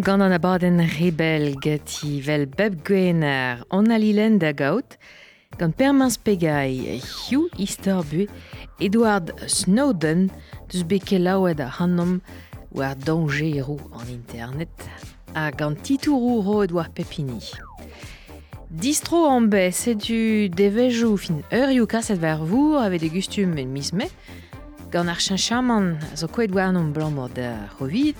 Tom gant an abadenn rebel gati vel beb gwener an alilen da gaout gant permans pegay Hugh Easterbue Edward Snowden deus beke laouet a hannom war dangerou an internet a gant titourou ro Edward Pepini. Distro an be, setu devejou fin ur kaset ver vour ave de gustum en mis me, gant ar chaman zo koet gwarnom blanc mord da rovid,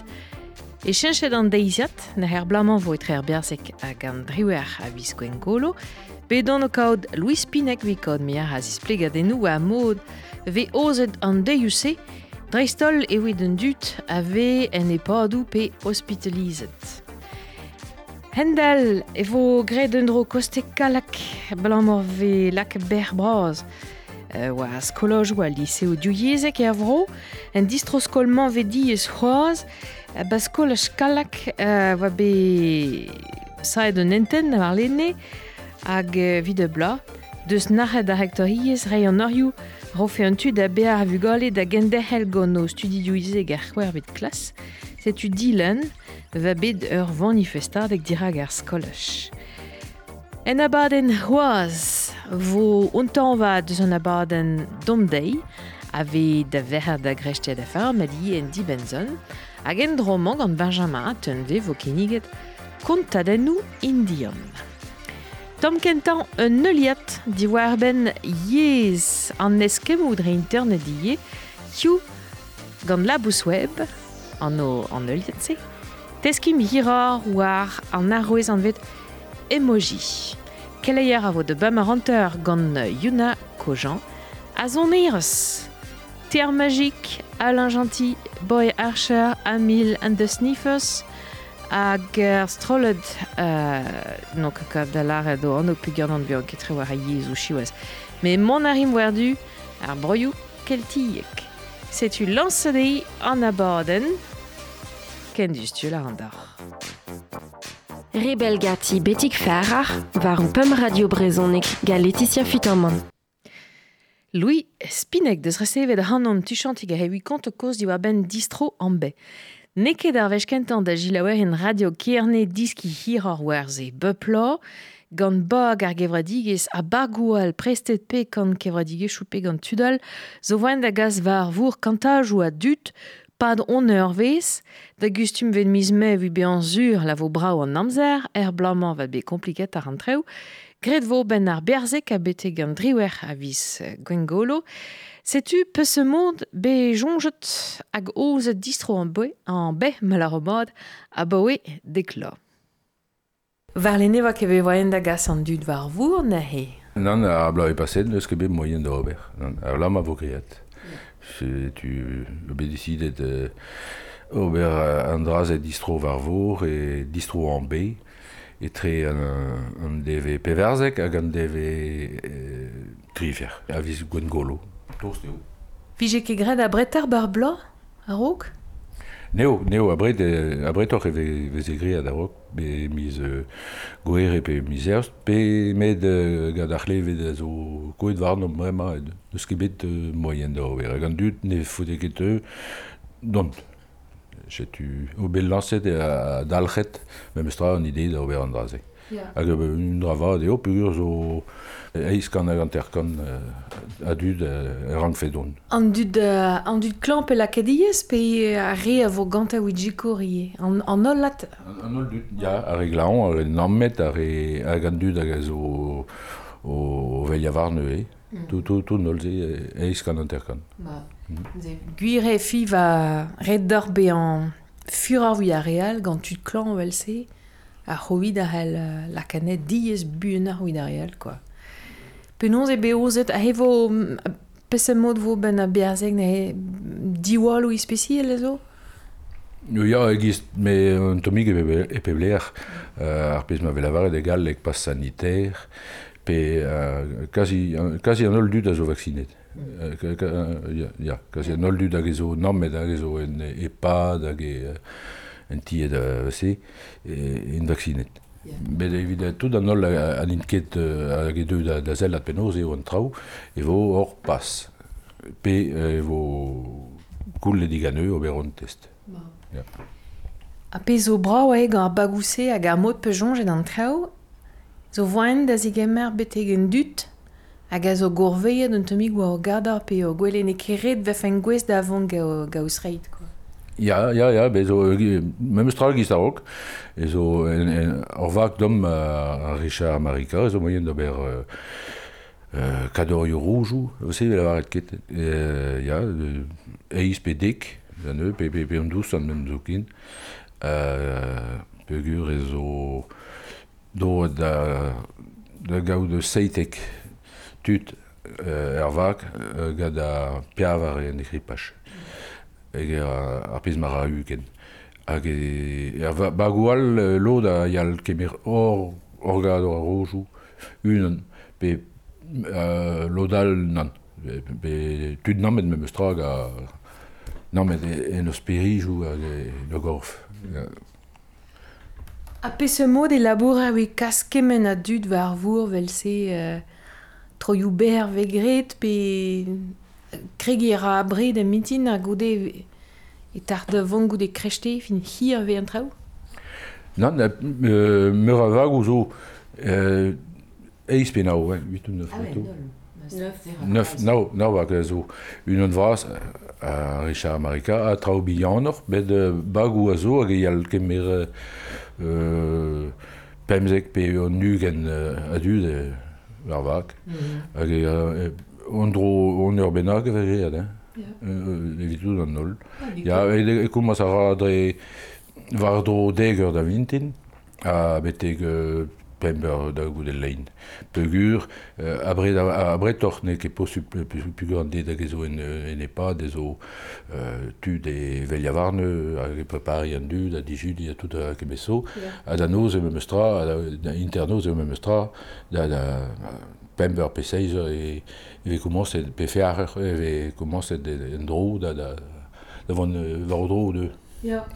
E chenchet an deiziat, na her blaman vo etre er berzek hag an driwer a viskoen golo, bet an o kaout Louis Pinek vi kaout mea a zisplegat a mod, ve ozet an deiuse, dreistol e d'un dut a ve en e padou pe hospitalizet. Hendel e vo gred un dro koste kalak blamor ve lak ber braz. Euh, oa skoloj oa liseo diouiezek e avro, en distroskolement ve di e c'hoaz, Baskol skalak uh, va be saet un enten war lenne hag uh, vide bla. Deus nachet da hektoriez rei an orioù rofe un tud a bear vugale da gendehel gant o studidioize gar c'hwer bet klas. Setu va bet ur vanifestad ag dirag ar skolach. En abaden c'hoaz vo ontan va deus an abaden domdei a ve da verre da grechtet di en di benzon hag en droman gant Benjamin teun ve vo keniget kontadennou indion. Tom kentan un neuliat di war ben yez an eskemou dre internet di ye, kiou gant labous web, an o an neuliat se, teskim hirar war an emoji. A de Yuna Kojan, a zon Terre magique, Alain Gentil, Boy Archer, Amil and the Sniffers, hag er strollet uh, no kaka da lare do an o pugan an bio ketre war yez ou chiwaz. Me mon arim werdu ar broioù keltiek. Setu lancedei an abaden ken du la an dar. Rebel gati betik ferrar war un pum radio brezonek ga Laetitia Futamon. Louis Spinek deus resevet a hannom tuchantig a hewi kont o koz diwa ben distro an be. Neket ar vech kentan da jilawer en radio kierne diski hir ar werze beplo, gant bag ar gevradigez a bagoual prestet pe kant kevradigez choupe gant tudal, zo voen da gaz var vour kantaj ou a dut, pad on ur vez, da gustum ven miz me vu be an zur la vo brao an amzer, er blaman va be kompliket ar an Gret ben ar berzek a bete gant driwer a vis gwengolo. Setu pe se mod be jonjet hag oze distro an be, an be malaromad a boe deklo. Var le neva ke be voyen da gas an dud var vour na he? Non, a bla e paset neus kebe moyen da ober. Non, a la ma vo kriat. Tu be decidet euh, ober an draz e distro var vour e distro an be. etre an, an deve peverzek hag an deve euh, triver, a viz gwen golo. Tost eo. Vije ket gred a bretar bar blo, a rog Neo, neo, a bret, a bret oc'h e vez egri a da rog, be miz euh, goer e pe miz erst, pe med euh, gad ar levet a zo koet varn om bremañ, eus ket bet euh, moyen da ober. Hag an dut ne fote ket eo, dont. tu o bel laset e dalchet me mestra an ide da ober an draze. Yeah. Hag un drava deo ur zo eiz kan ag an terkan a dud e rang fedon. An dud, an dud klamp e lakadiez pe a re a vo gant a ouidjiko rie. An, an ol lat? An an ol dud, ya, a re glaon, a re nammet, a re ag an dud ag a zo o, o veljavarne neue, Mm. Tout, tout, tout, nol ze eiz kan an terkan. Ba. Gwire fi va red dorbe an furor vi a real gant tud klan wel se a c'hovid a c'hel la kanet diez buen ar c'hoid a real, quoi. Penons e beozet a hevo pese mod vo ben a berzeg ne diwal ou ispeciel ezo? Ja, egist me un tomig e pebler ar pez ma velavaret egal ek pas sanitaire pe quasi, quasi an ol dud a zo vaccinet. ja, ka se nol du dud hag ezo nammet hag ezo en EHPAD hag en tiet se en vaksinet. Bet evit tout dans nol an inket hag e deud da zellat penoz eo an trao evo hor pas. Pe vos koul le diganeu au beron test. Ja. A pezo brao eg ar bagouse hag ar mod pejonjet an trao, zo voen da zegemer betek en dut hag a zo gourveiet un temi war o gadar pe o gwele ne keret vef en gwez da avon ga, ga reit. quoi. Ja, ja, ja, be zo, mem stral giz ok, e zo, en, en, ar vak dom a a Richard Amerika, e zo moyen da ber euh, euh, kadorio roujou, vese vel la varet ket, e, ja, eiz pe dek, zan e, pe, pe, pe an douz an mem zokin, euh, pegur e zo, do da, da gaou de seitek, tut euh, er vak euh, gad a piavar e nekri pach. Ege a, a pez mar a ugen. Hag e, er va, bagoual euh, lo da yal kemer or, or gad or rojou unan pe euh, lodal nan. Be, be tud namet me meustra ga namet en eus perijou hag e le gorf. Mm. A pe se mod e labour a oe kaskemen a dud war vour vel se... Euh... troioù ber vegret pe kregier a abred a mitin a gode e tar da vont gode krechte fin hir ve an traoù. Nan, euh, meur a vag ouzo euh, eiz pe nao, 8 ou 9 ah, ouais, 9 nao, nao hag zo. Un an vras a Richard Amerika a trao bihanor, bet bag ou a zo hag eal kemer euh, pemzek pe an nugen a dud ar vak. Hag on dro on ur benag a vegeet, eh? Evitout an nol. Ya, e kommas a ra dre var dro deger da vintin, a beteg euh, pember da goude lein. Pegur, euh, abret, abret oc'h ne ket posu pugur an ded hag ezo en, en epa, dezo euh, tud e veliavarne, hag e prepari an dud, a dijudi, a tout a kemeso, a da noz e memestra, a da, da internoz e memestra, da, da pember pe seizer e e pe fearer e ve komanset en dro da da da van var dro de Ja. A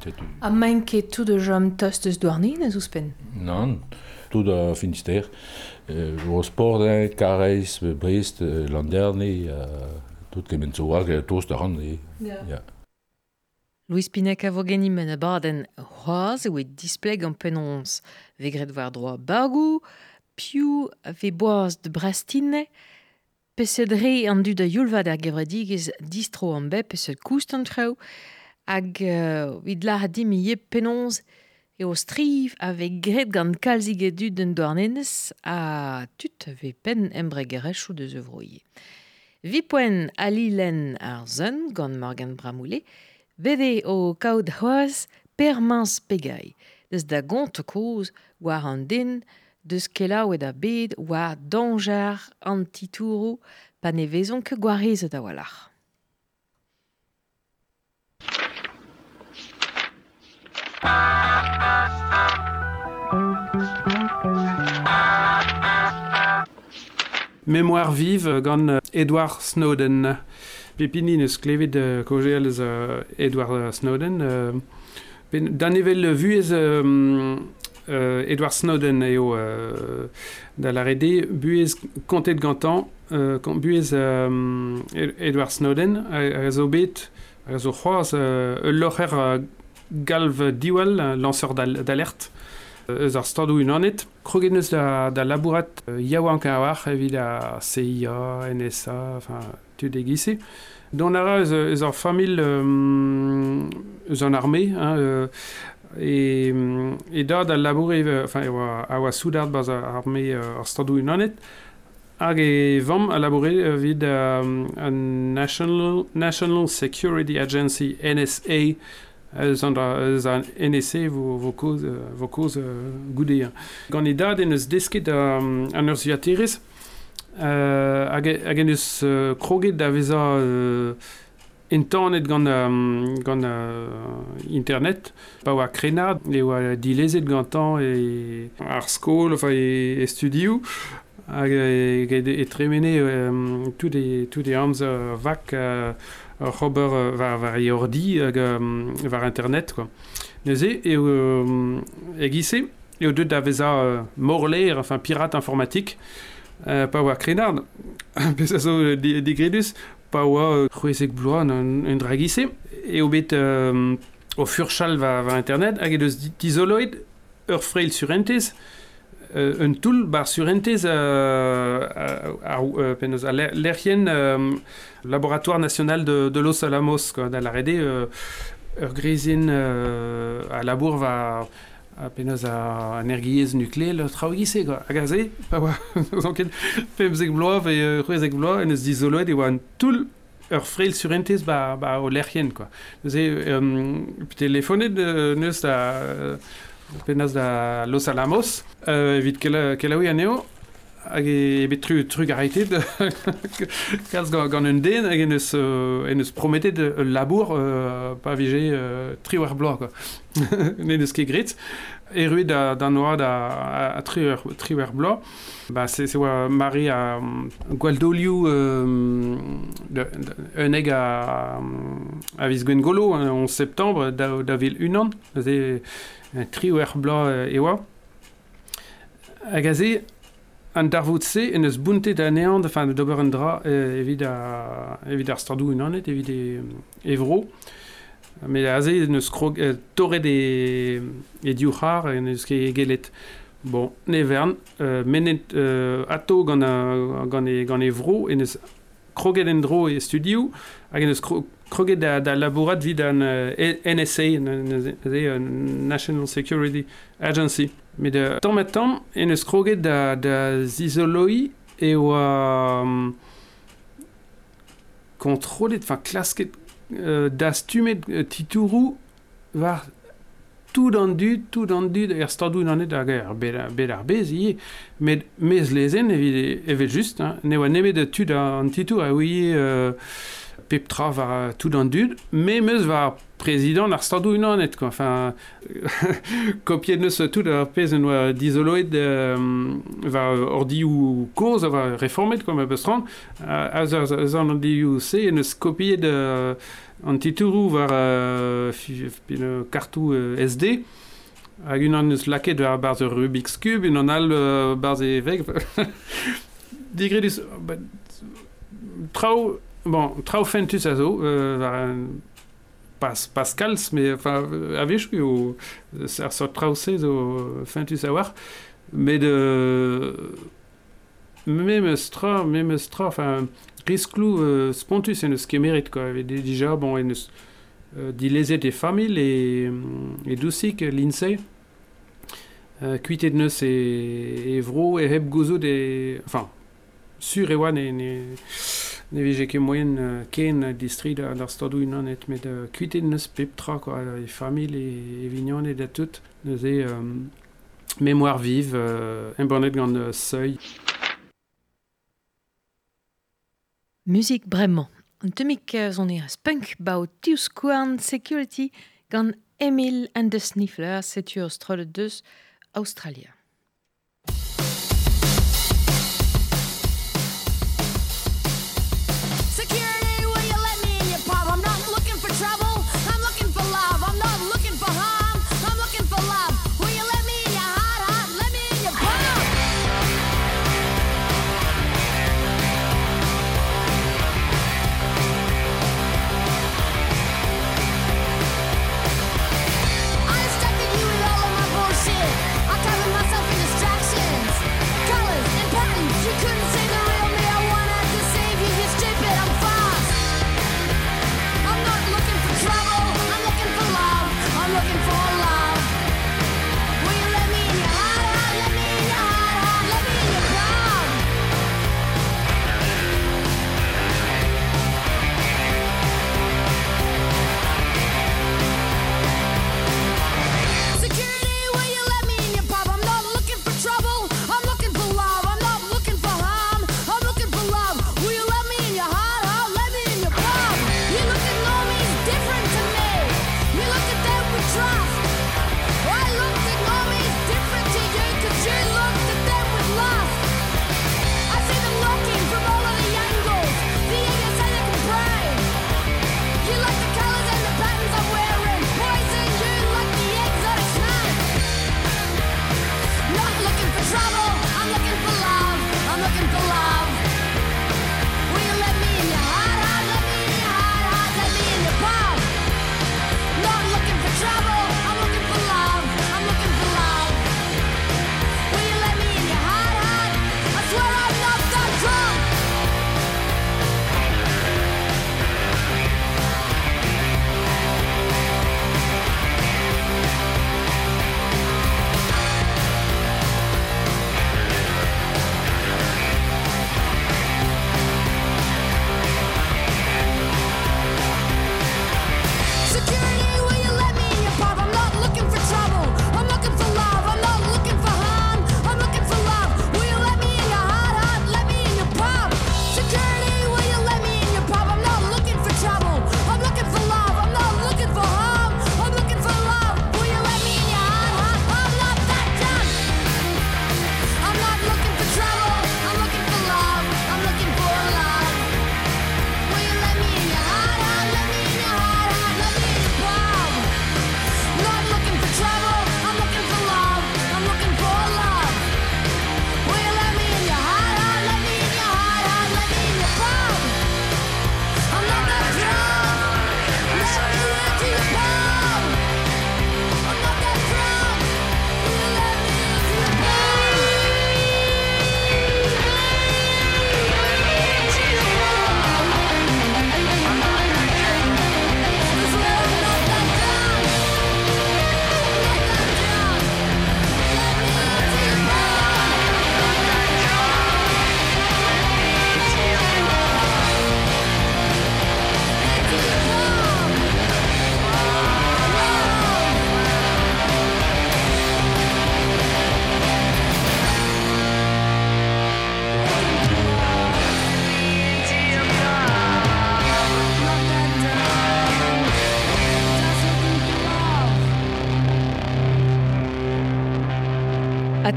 tout. De jom tost eus douarnin a ouspen non tout a Finistère. Ur sport, hein, Carreis, Brest, Landerni, tout kement zo hag, tost a ran. Ja. Louis Pinek a vo genimen a baden c'hoaz e oe displeg an penons. Vegret war droa bagou, piou a ve boaz de brastine, peset re an du da yulva da gevredigez distro an bep peset koust an treu, hag uh, vid la dimi ye penons e o striv a ve gret gant kalzig e dud den douarnenez a tut ve pen embregerechou de zevroie. Vi poen ali len ar gant Morgan Bramoulet, vede o kaout c'hoaz per mans pegay, deus da gont koz war an din, deus kelaouet a bed war danjar an titourou pa ne vezon ke gwarezet a walach. Mémoire vive euh, Edward Snowden. Pepini neus klevet Edward Snowden. Uh, ben, uh, Edward Snowden eo uh, da la rede, buez kontet gantan, uh, buez Edward Snowden, a, zo bet, a zo c'hoaz, uh, ul locher uh, galv diwal, lanceur d'alerte, eus ar stadoù unanet. Krogenus da, da labourat euh, yaouank a war evit a CIA, NSA, enfin, tu degise. Don ara eus, eus ar famil euh, eus an armé, hein, euh, e, e da da laboure, enfin, e oa, a oa soudard baz ar armé euh, ar stadoù unanet, hag e vam a laboure vid um, a National, National Security Agency, NSA, eus an, eus an NEC vo, vo koz, vo koz uh, goude. Gant e dad en eus desket um, an ur ziaterez, euh, hag en eus uh, kroget da veza uh, internet gant, um, gant uh, internet, pa oa krenad, e oa dilezet gantan e ar skol, enfin, e, e studio hag e, e, e tremene um, tout e, tout e amz uh, vak uh, Robert uh, var, var e ordi hag um, var internet, quoi. Neuze, e um, e gise, e o deud da veza uh, morler, enfin, pirate informatique, uh, pa oa krenad, pez a zo uh, di- digredus, pa oa uh, c'hwezek bloaz un, un dragise, e o bet au furchal va, va internet hag eus dizoloid ur freil sur euh, un tool bar sur entes a, a, a, l'erien laboratoire national de, Los Alamos quoi, la rede euh, euh, a labour va a penaz a energiez nucléel traougise quoi a gaze pa oa zanket pemzek bloa ve c'hwezek bloa en e tool ur freil sur entes ba, ba o lerien quoi. De euh, penaz da Los Alamos, euh, evit kela, kela oe aneo, hag e tru, tru garitet kalz gant, un den hag euh, euh, labour euh, euh, ne ket. E a, a tri, tri c'est ouais, Marie à Gualdoliu euh, un à Visgwengolo en 11 septembre da, da ville unan tri ur bla ewa. Hag aze, an darvout-se en eus bunte da neant, enfin, d'ober un dra, evit, a, evit ar stardou unanet, evit e, evro. Mais aze en eus krog, euh, torre de e diouchar en eus ket gelet. Bon, nevern, euh, menet euh, ato gant, a, gant, e, gant evro en eus kroget en dro e studiou, hag en eus krog, kroget da, da labourat vid an uh, NSA, uh, National Security Agency. Me de tamm et tamm, en eus kroget da, da zizoloi e oa um, kontrolet, enfin klasket, uh, da stumet uh, titourou tout an dud, tout an dud, er er bet bez ie, met hein, titou a ouie euh, pep tra var tout an dud, me meus var président ar stadou nanet, quoi. Enfin, kopiet neus tout ar pez en oa dizoloet euh, va ordi ou a va reformet, quoi, ma bestran, a az an ordi ou se, en eus kopiet de... Euh, an titourou war uh, kartou uh, SD hag un an eus laket war barz Rubik's Cube un an al uh, barz e veg digredus bah, trao bon trao fentus a zo uh, war un pas Pascals mais enfin a vech o ar sort trao se zo fentus a war mais de même stra même stra enfin risklou euh, spontus en eus kemerit quoi. Avait déjà bon eus euh, dilezet e famil e, e dousik l'insei euh, kuitet neus e, e vro e heb gozo de enfin sur e oan e ne vije ket moyen ken distri da d'ar stadou unan et met kuitet neus pep tra quoi e famil e, et da tout neus e euh, mémoire vive euh, un bonnet seuil Musik bremañ. An temik on e spunk kouarn security gant Emil and the Sniffler setur strole deus Australia.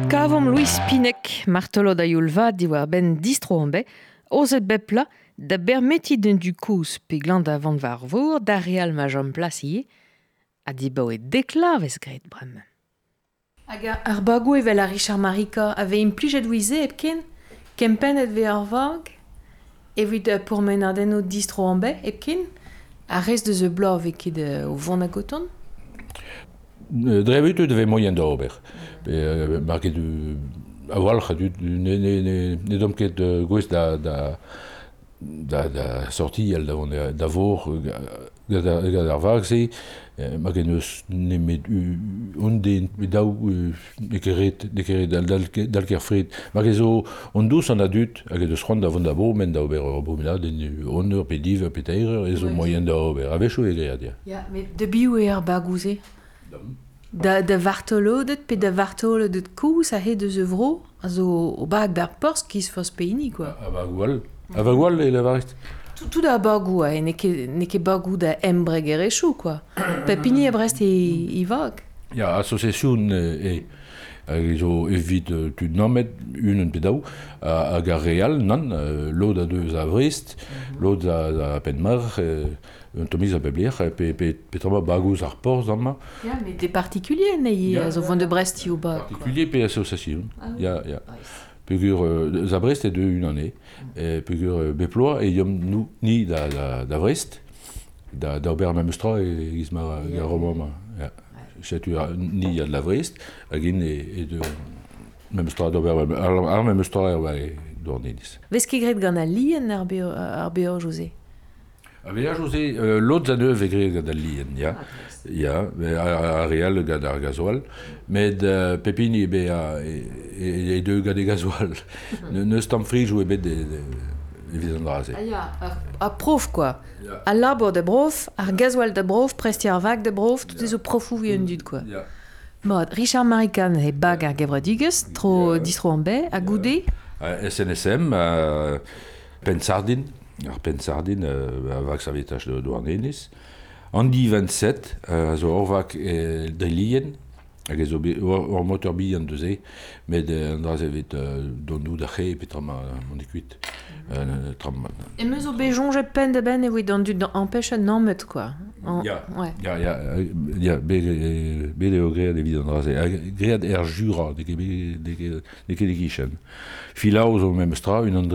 Kavom Louis Pinek, martelo da Yulva, diwar ben distro an bet, ozet bepla da bermeti den du kous pe glant a var vor da real ma jom plasiye, a di baoe deklavez gret brem. Hag ar bagou evel a Richard Marika ave implijet wize epken, kempen et ve ar vag, evit uh, pour menaden o distro an bet epken, a rez de ze blav e ket uh, o vant a goton? Drevet eo moyen d'ober. pe market du avoir walc'h du ne ne ne ne dom ket gwez da da da da sorti al da on da vor da da da da vag se. Ma ken eus ne met on de da de keret de keret dal dal dal ker frit ma ken zo on dus an adut a eus rond da von da bo men da ober obumla de on ur pe div pe teir ez moyen da ober. A vecho e grea dia ya mais de bio e ar bagouze. Da, da vartolodet pe da vartolodet kous a he deus evro a zo o bag ber porz kiz fos peini, quoi. A ba gwall. A ba gwall e la varist. Tout, tout da bagou a, e ne ke, ne ke bagou da embreg e rechou, quoi. Pepini a brest e, i vag. Ya, association e... hag zo evit uh, tu namet unen pedao hag a real nan uh, lod a deus a vrist, mm -hmm. lod a, a penmar, uh, un tomiz a bebler, pe, pe, pe tramma bagouz ar porz d'amma. Ya, yeah, met des particuliers nei yeah, zo vont de Brest yo ba. Particulier pe association. Ah, oui. Ya, ya. Pegur euh, za Brest e de une année. Mm. Et pegur euh, beploa e yom nou ni da da, da Brest. Da da Ober Mamestra e Gizma yeah. Garomama. Ya. Chetu ni ya de la Brest, agin e, e de Mamestra d'Ober Ar Mamestra e dornenis. Veski gret gant a lien ar beo, ar beo José. A vea José, euh, lot a neuf e gre gad al lien, ja. Ja, be a, real gad ar gazoal, med uh, pepini be a e, e, e deux gad e gazoal. ne, ne stam frij ou e bet de, de, de vizandraze. Ah ar, ar prof, quoi. Ja. A labor de brof, ar gazoal de brof, presti ar vag de brof, tout ez o profou vi un dud, quoi. Mod, Richard Marikan e bag ar gevredigez, tro Ja. distro an be, a goude. A SNSM, a Pensardin, ar pensardin euh, a vak savetach de douarnenez. Andi 27 euh, a zo hor vak e, de lien, hag ez ur motor bihan deuze, met euh, an draz evet euh, donou da c'he pe tram an ekuit. Euh, tram, et meus o bejon je pen de ben e oui dans du en pêche non met quoi. En, ya, ouais. ya, ya, ya, be, be le ogre de vidan draz. Gred er jura de ke de ke de ke de kichen. Filaus o mem stra une.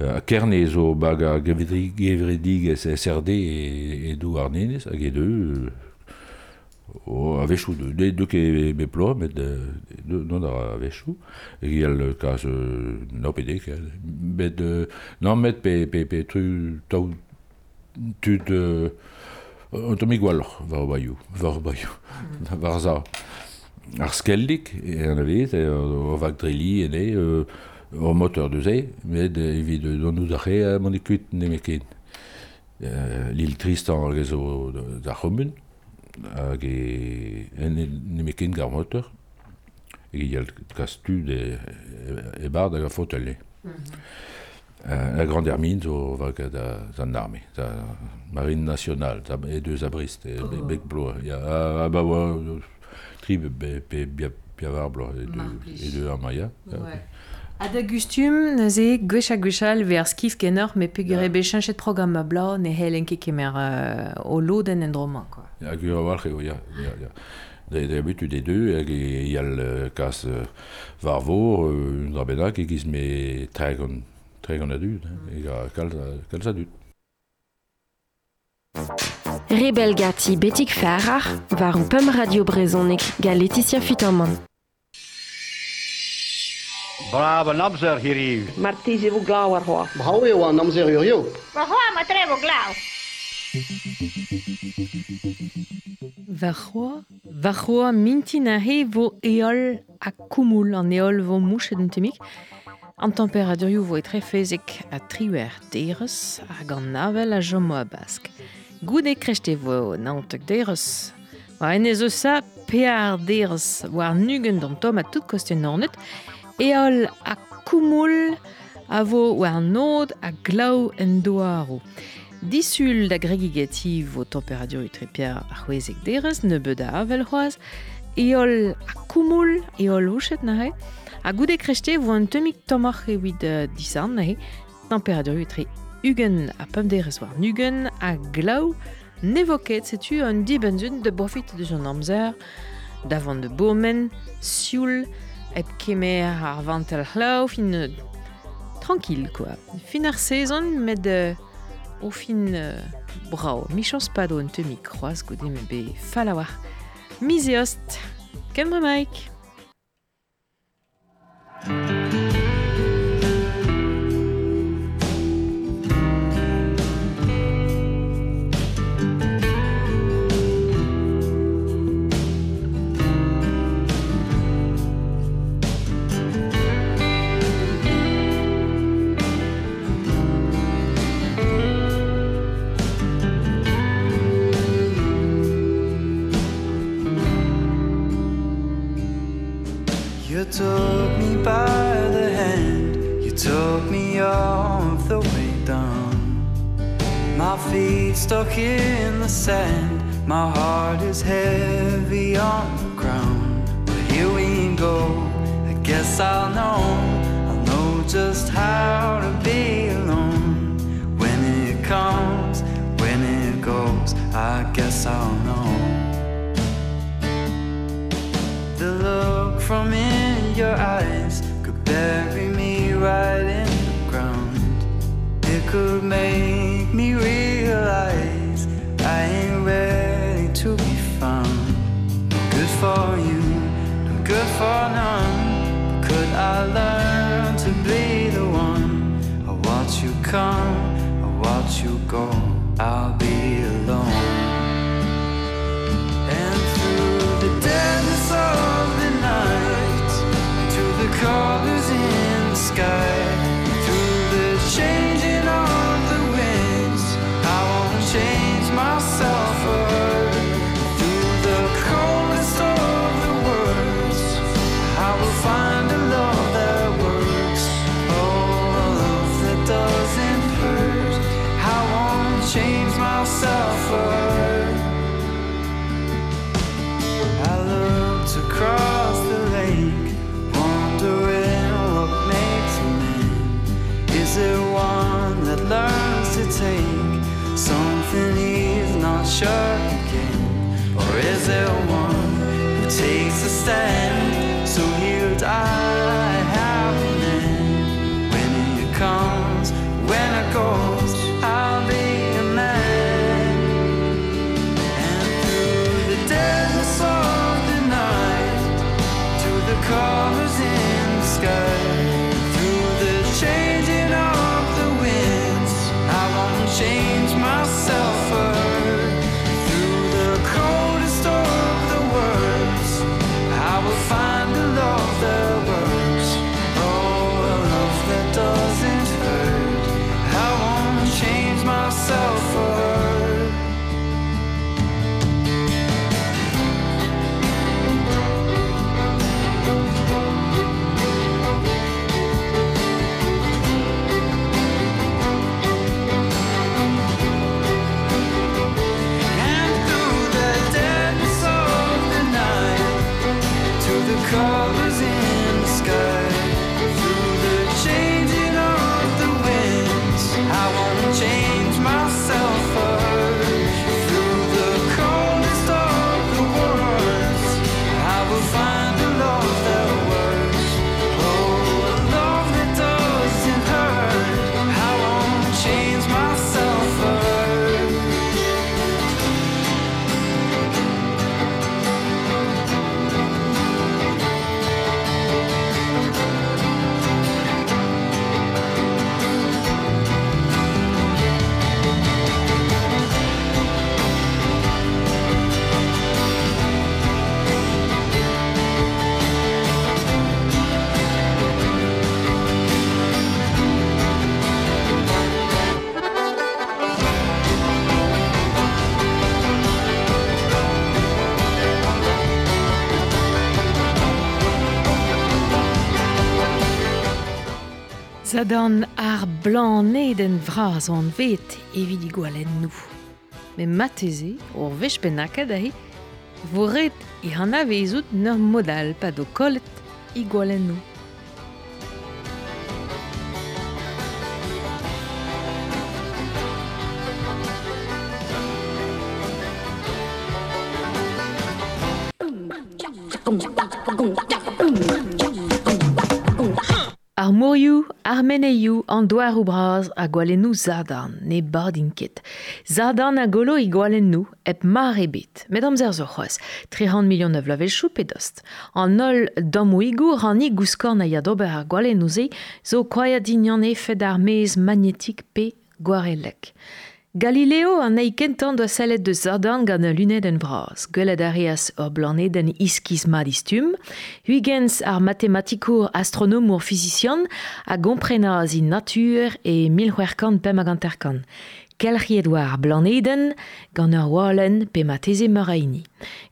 A kerne zo bag a gevedig gevredig SRD e, e dou arnenes, hag e deux, o a vechou de, met non no pedek, bet de, non met pe, pe, pe tru, tau, tud un tom igual var baiu var baiu var za ar skeldik e an avet e o vak dreli ene o moteur de ze met evit don nou dache a mon ekut ne meken euh, l'île Tristan hag zo da chomun hag e en ne meken gar moteur e gel kastud e, e bar da fauteuil Euh, la grande hermine zo va kad an arme da marine nationale da e deus abrist e oh. bek blo ya a, a ba wa tri be pe bia bia var blo e Mar de plij. e de ar maia Ouais. Ha da gustum ne gwech a gwechal ve ar skif genor me pe gure yeah. bechanjet program ma bla ne helen ke kemer uh, o loden en droma quoi. Ya gure war eo ya ya ya. Da da bitu de deux hag e yal kas varvo un rabeda ke giz me tragon tragon adult e ga kal kal sa dut. Rebel gati betik ferrar, var un radio brezonek ga Laetitia Fitterman. Fiterman. Brave namzer hier. Martizi vu glau ar hoa. Brau eo an ur yo. ma trevo glau. Varroa, varroa mintin a he vo eol a kumul an eol vo mouchet den temik. An temperaturioù vo etre fezek a triwer deirez hag an navel a jomo a bask. Goude krechte vo naontek deirez. Wa en ezo sa pear deirez war nugen d'an tom a tout kosten ornet. Eol a kumul a vo nod a glau en doaro. Disul da gregigativ o temperatur utrepiar a c'hwezek derez ne beu da avel eol a e louchet na he. A goude krechte vo an temik tomach e uh, disan na he. Temperatur utre ugen a pemderez war nugen a glau nevoket setu an dibenzun de bofit de son amzer davant de bomen, sioul, eb kemer ar vantel glau fin tranquille quoi. Fin ar met uh, o fin uh, brao. Mi chans pa do an temik kroaz goude me be falawar. Mizeost, kemre Mike. Stuck in the sand, my heart is heavy on the ground. But here we go, I guess I'll know, I'll know just how to be alone. When it comes, when it goes, I guess I'll know. The look from in your eyes could bury me right in the ground. It could make me realize I ain't ready to be found. No good for you, no good for none. But could I learn to be the one? I watch you come, I watch you go. I'll be alone. And through the deadness of the night To the colors in the sky shark again? Or is there one who takes a stand? Da dan ar blaned en vras an vet evit igwalen nou. Me mateze, ur vech penaket ahe, voret e an avezout nor modal pa do kolet igwalen nou. Ar mourioù ar meneioù, an doar ou braz a gwalennou zardan, ne bardin ket. Zardan a golo i gwalennou, ep mar e bet. Met amzer zo c'hoaz, 300 milion ev lavel chou pe dost. An nol damouigou rani gouskorn a yadober ar gwalennou ze, zo koya dignan e fed ar mez magnetik pe gwarelek. Galileo an ei kentan doa sellet de zardan gant a lunet en vraz. Gwelet arias ur blanet den iskiz madistum. Huygens ar matematikour astronomour fizician a gomprenaz i natur e milhuerkan pem anterkan. Kelriet war blaneden gant ur walen pe ma teze meur aini.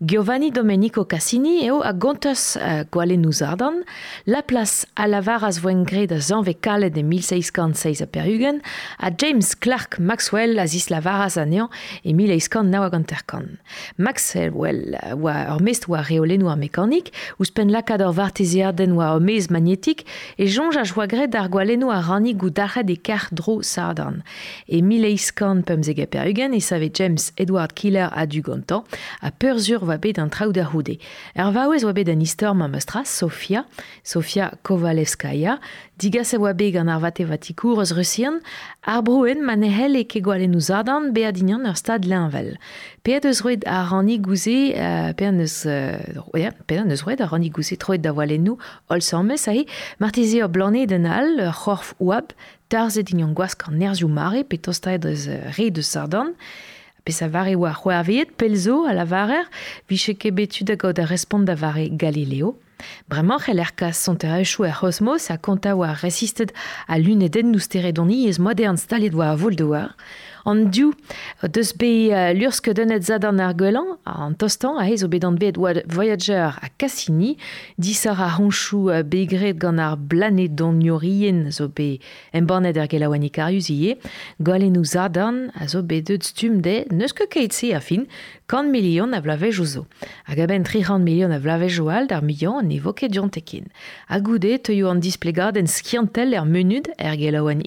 Giovanni Domenico Cassini eo a gontas uh, gwalennou zardan, la plas a lavar as voen gred a zanve kalet de 1606 a perhugen, a James Clark Maxwell a zis lavaras a nean e 1600 nawa ganterkan. Maxwell oa ur mest oa reolennou ar mekanik, ouz pen lakad ur varteziar den oa ur mez magnetik, e jonj a joa gred ar gwalennou a ranni gou darret e kar dro sardan. E 1600 pemzeg a perhugen e save James Edward Killer a du gantan, a peur zur va bet an traoù da houde. Er vaouez oa ma meustra, Sofia, Sofia Kovalevskaya, digas e oa bet gant ar vate vatikour eus russian, ar brouen ma nehel e ke gwale nou zardan be adinian ur stad lenvel. Pead eus roed a ranni gouze, uh, pead eus, uh, yeah, pead eus roed a ranni gouze troed da darz e dignan gwask an nerzioù mare, pe tostaed eus uh, re de sardan, Pe sa vare pelzo a la varer, viche betu da gaud a Galileo. Bremañ c'hell er sont echou er c'hosmos a konta oa resisted a lunedenn nous teredoni ez modern staliet oa a vol. An diou, deus be uh, lurske dennet zadan ar gwelan, an tostan a hez o bet Voyager a Cassini, disar a honchou uh, begret gant ar blanet don niorien zo be embanet er zadan a zo bet deud stum de neus ket keit se a fin, milion a vlavej o zo. Hag a ben 300 milion a vlavej o d'ar milion an evoke diantekin. A goude teuio an displegad en skiantel er menud er gelaouan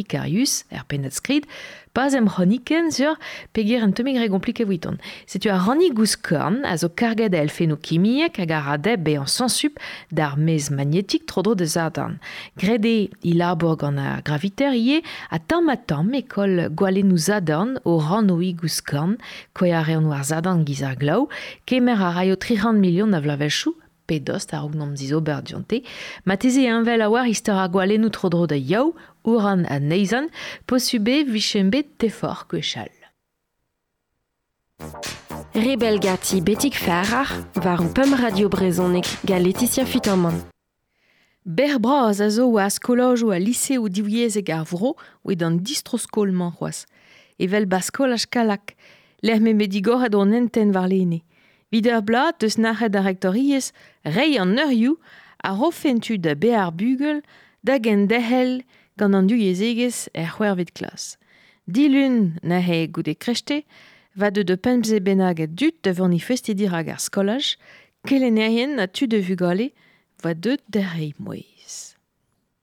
er skrid, pas em c'hroniken sur peger un temigre komplike witon. Setu a ranni gouskorn a zo karget el phenokimiek hag ar a be an sansup d'ar mez magnetik trodro de zardan. Grede il arbor gant a graviter ie a tamm a tamm ekol gwalennou zadan o ranoi gouskorn koe a reon war zadan giz ar glaou, kemer a raio 300 milion a vlavechou pe dost a rognom zizo berdiante, ma teze envel a war istor a trodro da yaou Ouran a neizan, posube vichembe tefor kwechal. Rebel gati betik ferrar, war un pum radio brezonek ga Laetitia Futerman. Ber braz a zo ou a lise ou divyez eg ar vro ou an distroskol man c'hoaz. Evel baskol a skalak, l'er me medigor ad on enten var lene. Vider blad deus nachet a rektoriez, rei an neurioù a rofentu da be ar bugel, da gen dehel gant an du yezegez er c'hwervet klas. Dilun na he goude krechte, va de de pemze benag dut devant ni festidir hag ar skolaj, kelennerien na tu de vugale, va de der hei.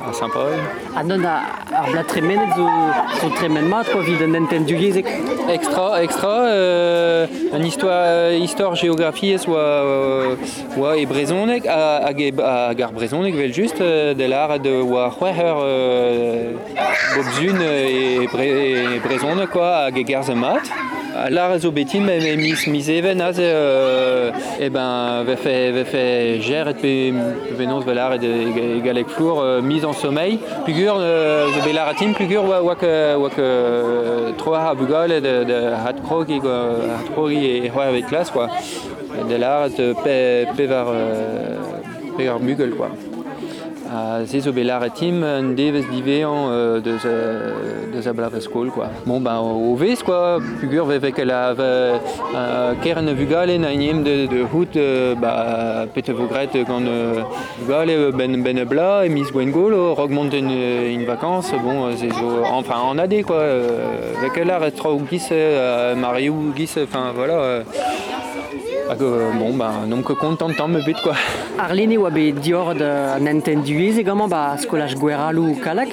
Euh, a Saint-Paul. A non a, ar blat tremenet zo, zo tremen mat, quoi, vid an enten dugezek. Extra, extra, euh, an histoire, histoire géographie oa, euh, oa e brezonek, hag e, hag ar brezonek vel just euh, de l'ar de euh, e, e brezonek, quoi, gerze mat. À l'art zo betim mais mais mis mis even az euh, et ben ve fait fait gère et velar et de galek flour euh, mise en sommeil. Pugur euh, zo belar atim pugur que que de de hat hat krogi et ouais avec classe quoi. De l'art de pe euh, quoi a se zo belar e tim un devez divean euh, de skol quoi. Bon ben o vez quoi, la kern vugale na inem de, de hout euh, ba pete vogret euh, ben ben bla e mis gwen gol une, une vacances bon euh, c'est zo enfin en AD quoi. Euh, la euh, enfin voilà euh, euh, bon ben nom que content tant me bet quoi. Arlene oa bet dior an entenduez egaman ba skolaj gweralou kalak.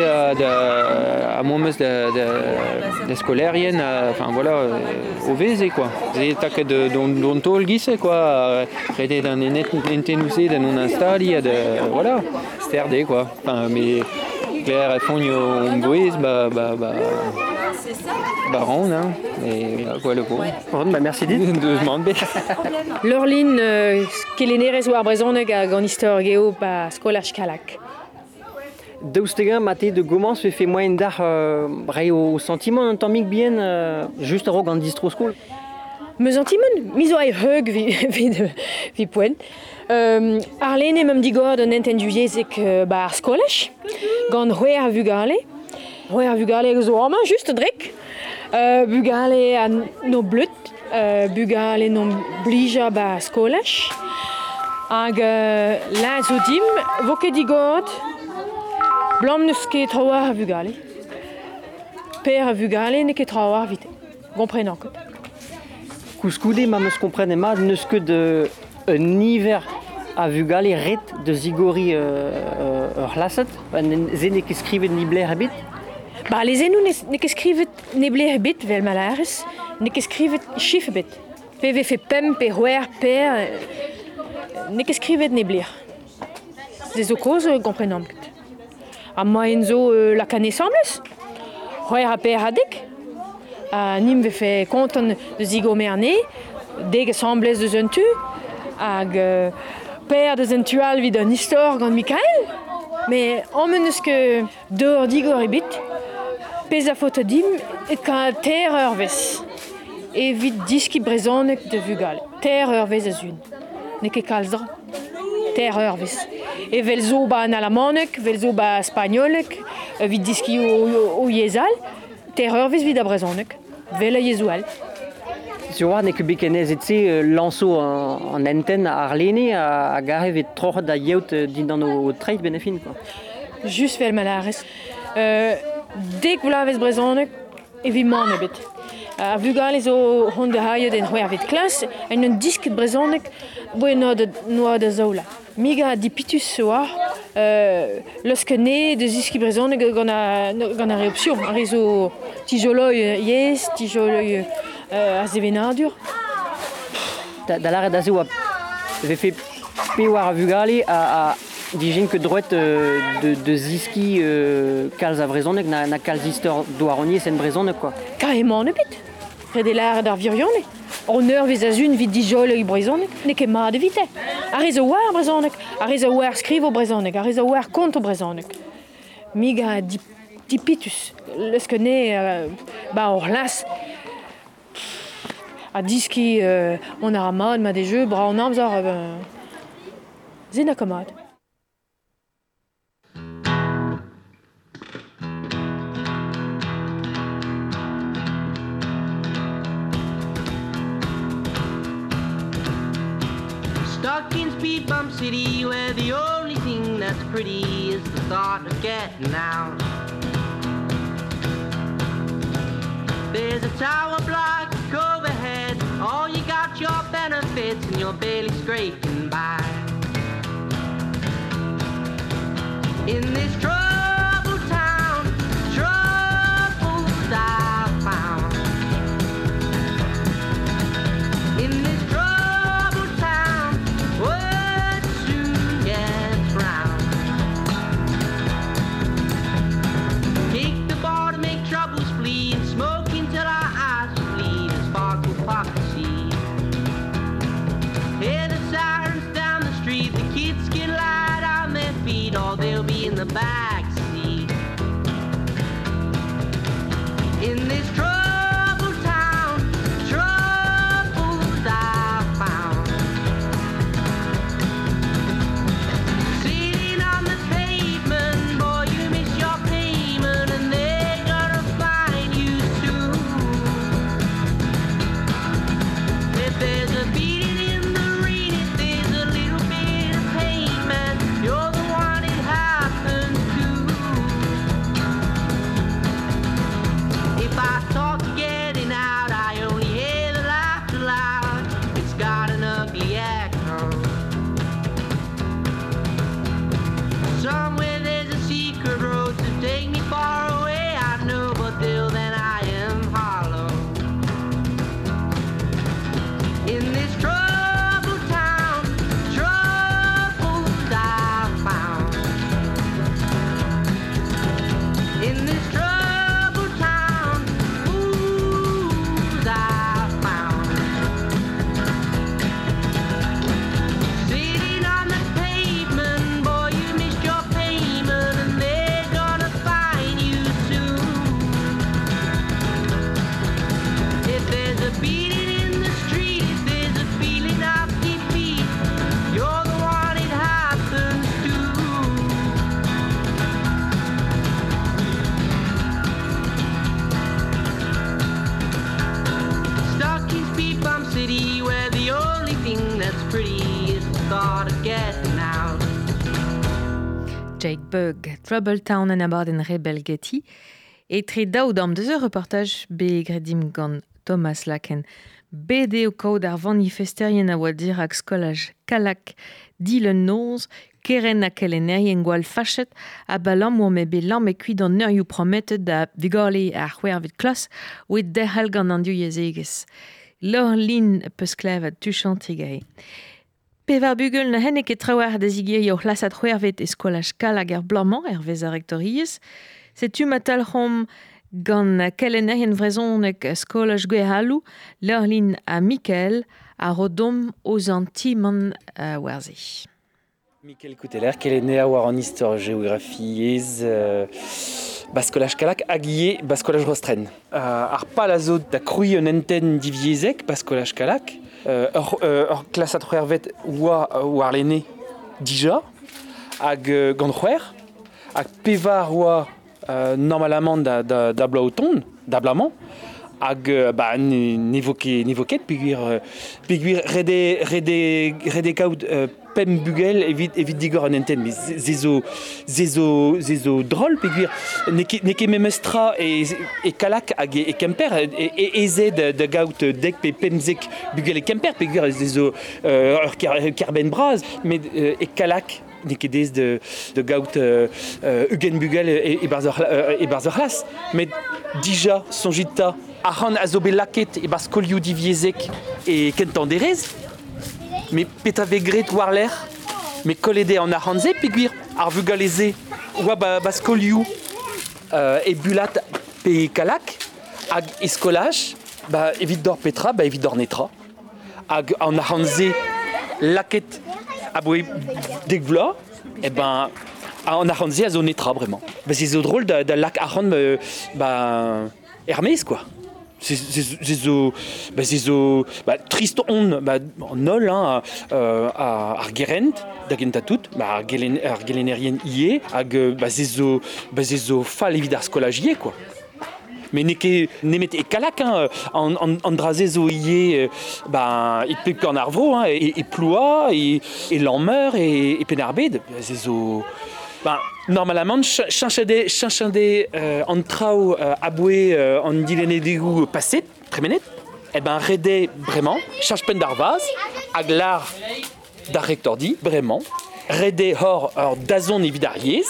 euh, a momes de, de, de scolarien, euh, enfin voilà, euh, au veze quoi. Ze tak de don, don tol gisse quoi, rete d'un entenouze de non instali, de, voilà, sterde quoi. Enfin, mais Claire et Fogno on bouise, bah, bah, bah, bah, ronde, hein, et bah, quoi le coup. Bon, bah, merci dit. de demander. Lorlin, euh, kelenerez war brezhoneg hag an istor geo ba skolaj kalak. Daoustegin mate de gomans se fe moyen d'ar euh, re o sentiment an tammik bien euh, just a rog an distro skol. Me sentiment miso ai heug vi, vi, de, vi poen. Euh, ar lene mem digor an entenduiezek euh, ba ar skolech, gant roer vugale. Roer vugale zo oma, just drek. Euh, bugale an no blut, euh, bugale no blija ba skolech. Hag euh, la zo dim, voket digor Blam neus ket traoar a vugale. Per a vugale ne ket traoar vite. Gomprenant ket. Kouskoude ma meus komprenne ma neus ket de un hiver a vugale ret de zigori euh, euh, ur laset. Ze ne ket skrivet ni bler habit. Ba le zenou ne ket skrivet ne bler habit vel malares. Ne ket skrivet chif habit. Pe ve fe pem, pe roer, pe... Ne ket skrivet ne bler. Ze o koz gomprenant ket. Ha moen zo euh, la kane esambles Roer a per adek. A Nim vefe kontan de zigo merne. Deg esambles de zentu. Hag euh, per de zun tual vid an istor gant Mikael. Me ammen eus ke deur digor ebit Pez a faot dim et ka ter ur vez. Evit diski brezonek de vugal. Ter ur vez a zun. Ne ket kalzdra. Dra. Ter ur vez. E vel zo ba an alamanek, vel zo ba spagnolek, euh, vid diski o, o, o yezal, ter ur vez vid a brezonek. Vel a yezoual. Sur war ne ket bet ken ez etse euh, lanso an, enten a Arlene a, a gare vet troc'h da yeout euh, din an o treit benefin quoi. Just vel malares. Euh, dek vlavez brezonek, e vi man ebet. A vugal zo hon de haie den hwer vet klas, en un disket brezonek, boe no de, no de zola. Miga di pitus soa, euh, ket ne de ziski brezonek gant a, gant a reopsion. A rezo tijoloi yes, tijoloi euh, a zevenadur. Da, da lare da zo a ve fe pe war a vugale a, a dijen ket droet euh, de, de ziski euh, kalz a vrezonek na, na kalz istor douaronier sen brezonek quoi. Karemant ebet. Red e lare d'ar virionek. on eur vez a zun vit dijol eo brezonek, ne ket mat evite. A rez a oar brezonek, a rez a oar skriv o brezonek, a rez a oar kont o brezonek. Mig a di, di pitus, leus ket ne, euh, ba or las, a diski euh, on a ramad ma de jeux, bra an amzer, euh, zena kamad. in speed bump city where the only thing that's pretty is the thought of getting out. There's a tower block overhead, all you got your benefits and you're barely scraping by. In this truck Jake Bug, Trouble Town an abadenn Rebel Getty, et tre daou dam deus ur reportaj be gredim gant Thomas Laken. Bede o kaout ar vanifesterien a oa dir ak skolaj kalak dilen noz, keren a kelenerien gwal fachet, a balam oa me be lam e kuit an ur you prometet da vigorle ar vid klas oe dehal gant an du yezegez. Lor lin peus klevet tu chantigai. Pevar bugel na hennek e trawar da zigir yo lasat c'hwervet e skolaj kalag ar blamant er vez a rektoriez. Setu matal c'hom gant kelenerien vrezonek skolaj gwe halou, lor lin a Mikel a rodom oz an timon uh, warzi. Michael Couteler, à war en histoire géographie ez euh, baskolaj kalak agie baskolaj rostren. Euh, ar palazo da krui un enten diviezek baskolaj kalak, ur, euh, klasat c'hwervet oa war lene dija, hag euh, gant c'hwer, hag pevar oa euh, normalement da, da, da blamant, hag ba, ne, nevoke, nevoket peguir, peguir rede, rede, rede kaout euh, pem bugel digor enten, mais zezo, zezo, zezo neke memestra e, e kalak hag e, e kemper, e, e, eze gaout dek pe pemzek bugel e kemper peguir zezo euh, ur euh, kalak nekedez de, de gaout euh, euh, Eugen Bugel e, e barzer, euh, e barzer las. Met dija sonjita a ran a zo bet laket e bar skolioù diviezek e kentan derez. Me peta vegret war l'er, me kolede an ar hanze peguir ar vugaleze oa ba, ba skolioù euh, e bulat pe kalak hag eskolaj ba evit dor petra, ba evit dor netra. Hag an ar hanze laket a boe dek vla, e ben an ar hanze a zo netra bremañ. Ba c'est drôle da, da euh, ba Hermès quoi. C'est zo bah c'est zo bah trist on bah nol hein euh, à ar gerent da genta tout bah hag euh, bah c'est zo bah c'est zo ie quoi. Mais nemet e kalak hein, an, an, an draze zo euh, ben, e pep an arvro, hein, e, e ploa, e, e lameur, e, e penarbed, ze zo... Ben, normalement, chanchade, chanchade euh, an trao euh, aboué euh, an dilene degou passet, tremenet, e ben rede bremañ, chanch pen d'ar vaz, hag lar da rektordi, bremañ, rede hor ur dazon evidariez,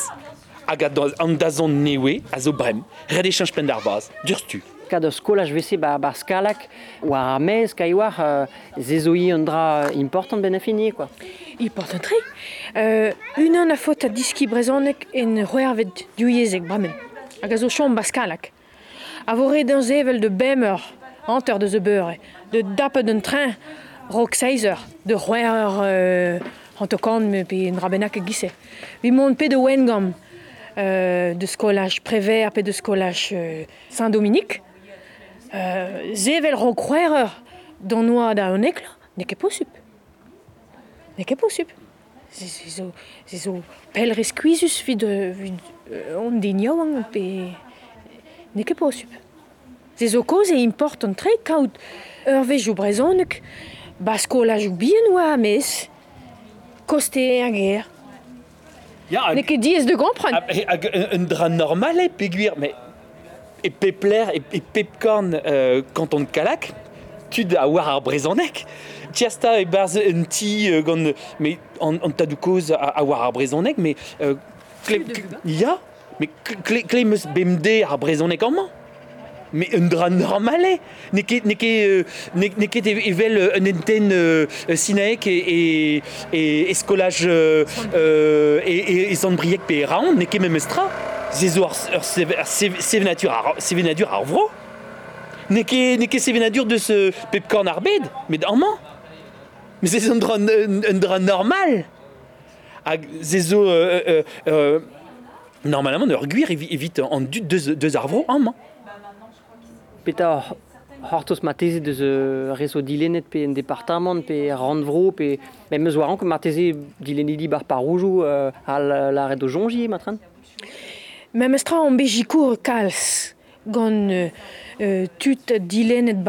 hag an dazon newe a zo brem, red echange pen d'ar baz, durstu. Kad eus skolaj vese ba, ba skalak, war a mez, kai war euh, zezoi an dra important ben afini, quoi. Important tri. Euh, unan a fot a diski brezonek en roervet diouiezek bramen. Hag a zo chom ba skalak. A vore d'an zevel de bemer, anter de ze beure, de dapet d'un train, rock seizer, de roer... Euh, an me pe en rabennak e gise. Vi mont pe de wengam, euh, de skolaj prévert pe de skolaj euh, Saint-Dominique. Euh, zevel rokroereur d'an noa da un ekla, ne ket posup. Ne ket posup. Se zo, se zo pel resquizus vid, vid on de niaouan pe... Ne ket posup. Se zo koz e important tre kaout ur vejou brezonek, ba skolaj bien oa mais mes, koste a ger, Ya, Ne ket diez de hag un, un dra normal e peguir, mais e pepler e, e pepkorn euh, kanton kalak, tud a war ar brezonek. Tiasta e barz un ti euh, mais an, an tadou koz a, a war ar brezonek, mais kle, kle, ya, mais kle meus bemde ar brezonek an man. Mais un dra normal. Ne ket, ne ket, euh, un enten euh, sinaek e, e, e, e skolaj euh, euh, e, e, e zandbriek pe raon, ket mem estra. Zezo sevenadur sevenadur ar vro. Ne ket, ne ket sevenadur de ce pepkorn ar bed, met an man. Mais c'est un dra, un, un dra normal. Hag zezo... Euh, normalement, ur gwir evit, evit an dud deus, deus ar Peta hortos mateze deus uh, rezo dilenet pe en departament pe randvro pe men meus waran ket mateze dilenidi bar paroujou uh, al la red o jongi matran? Kalz gant euh, euh, tut dilenet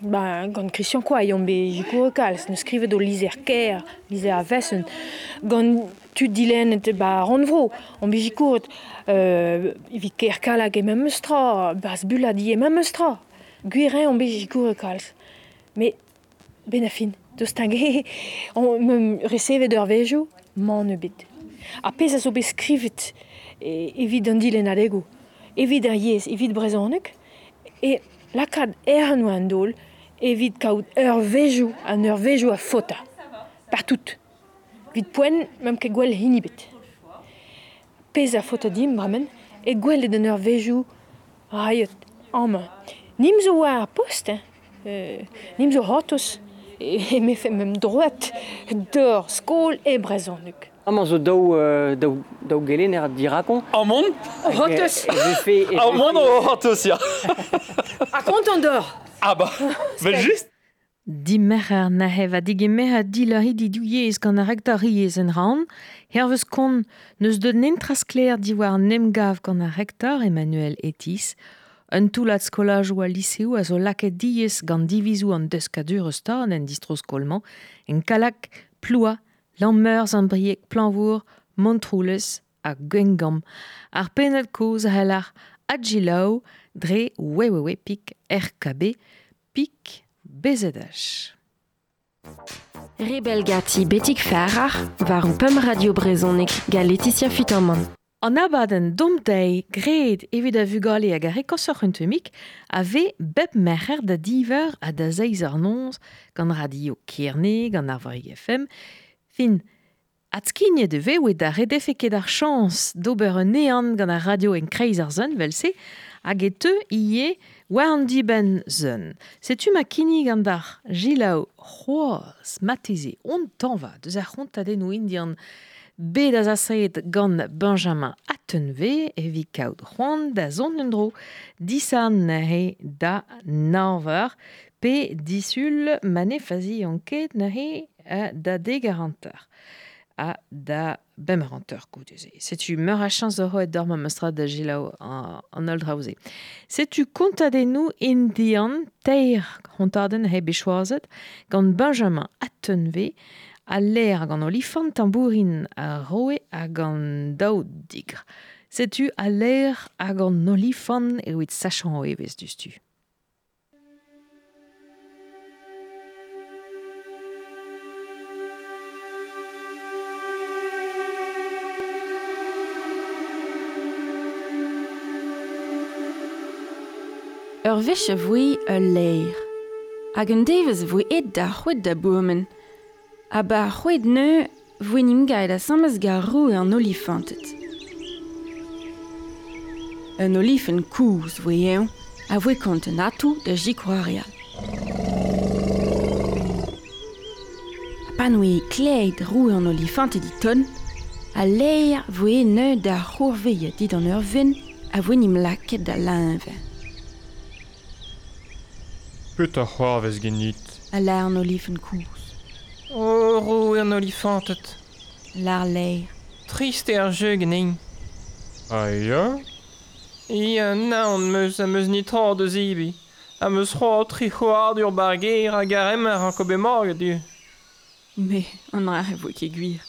ba gant Christian bejikour kalz. Ne skrivet o lizer ker, lizer a vessen. Gant tut dilenet ba randvro. An bejikour euh, evit ker kalag e ma eustra, bas buladi e ma eustra. Guirin on bej gour kalz. Me ben a fin, deus tange, on me reseve d'ur vejo, man ebet. A pez a zo beskrivet e, evit an dilen adego, evit ar yez, evit brezonek, e lakad er an oan dol, evit kaout ur vejo, an ur vejo a fota, partout. Vit poen, mem ke gwell hinibet. pez foto fotodim bramen e gwelet an ur vejoù raiet amañ. Nim zo war post, euh nim zo hotos, e mefe mem droet d'or skol e brezonuk. Amman zo daou, euh, daou, daou gelen er dirakon. Amman Hotos Amman o hotos, ya. A kontant d'or Ah bah, bel juste Di mecher na heva dige mecher di la hidi douiez gant a rektariez en ran, hervez kon neus de nentraskler di war nemgav gant a rektor Emmanuel Etis, un toulat skolaj ou a liseo a zo laket diez gant divizou an deus kadur stan en distroskolman, en kalak, ploua, lammeurs an planvour, montroules a gwengam, ar penet koz a helar adjilau, dre wewewe pik RKB, pik BZH. Rebel gati betik ferrar war un pem radio brezonek ga Laetitia Futterman. An abaden domdei gred evit a vugale hag a rekosoc'h un temik a ve bep da diver a da zeiz ar gant radio Kierne, gant ar Varig FM, fin at skinne de ve oe da redefeket ar chans d'ober un nean gant ar radio en kreiz ar vel se, hag e ie war an diben zun. Setu ma kini gant ar gilao c'hoaz mateze on tanva deus ar c'hontadennou indian. Bet a Benjamin Attenve evi kaout c'hoant da zon disan he da navar pe disul mane fazi anket euh, da degarantar a da bemeranteur kouteze. Setu meur a chans de roet dorm am eustra da gilao an, an ol draouze. Setu kontadennou indian teir hontaden he bechoazet gant Benjamin Attenve a l'air gant olifant tambourin a roe a gant daout digre. Setu a l'air a gant olifant e oet sachan o evez du Ur vich a vui ur leir. Hag un devez vui et da c'hwet da bourmen. A ba c'hwet neu vui nimgaet a samaz gar rou an olifantet. Un olifen kouz vui eo, a vui kont un atou da jikoarial. A vui kleid rou an olifantet dit ton, a leir vui neu da c'hourveillet dit an ur vin, a vui nim laket da linve. Peut a c'hoarvez genit A lar no olifen kous. kouz. O, ro ur no lifantet. Lar leir. Trist er jeu genin. A ya Ya, naon meus a meus nitor de zibi. A meus c'hoar tri c'hoar d'ur bargeir a garemer an kobe morg du. Me, an ra e vo ket gwir.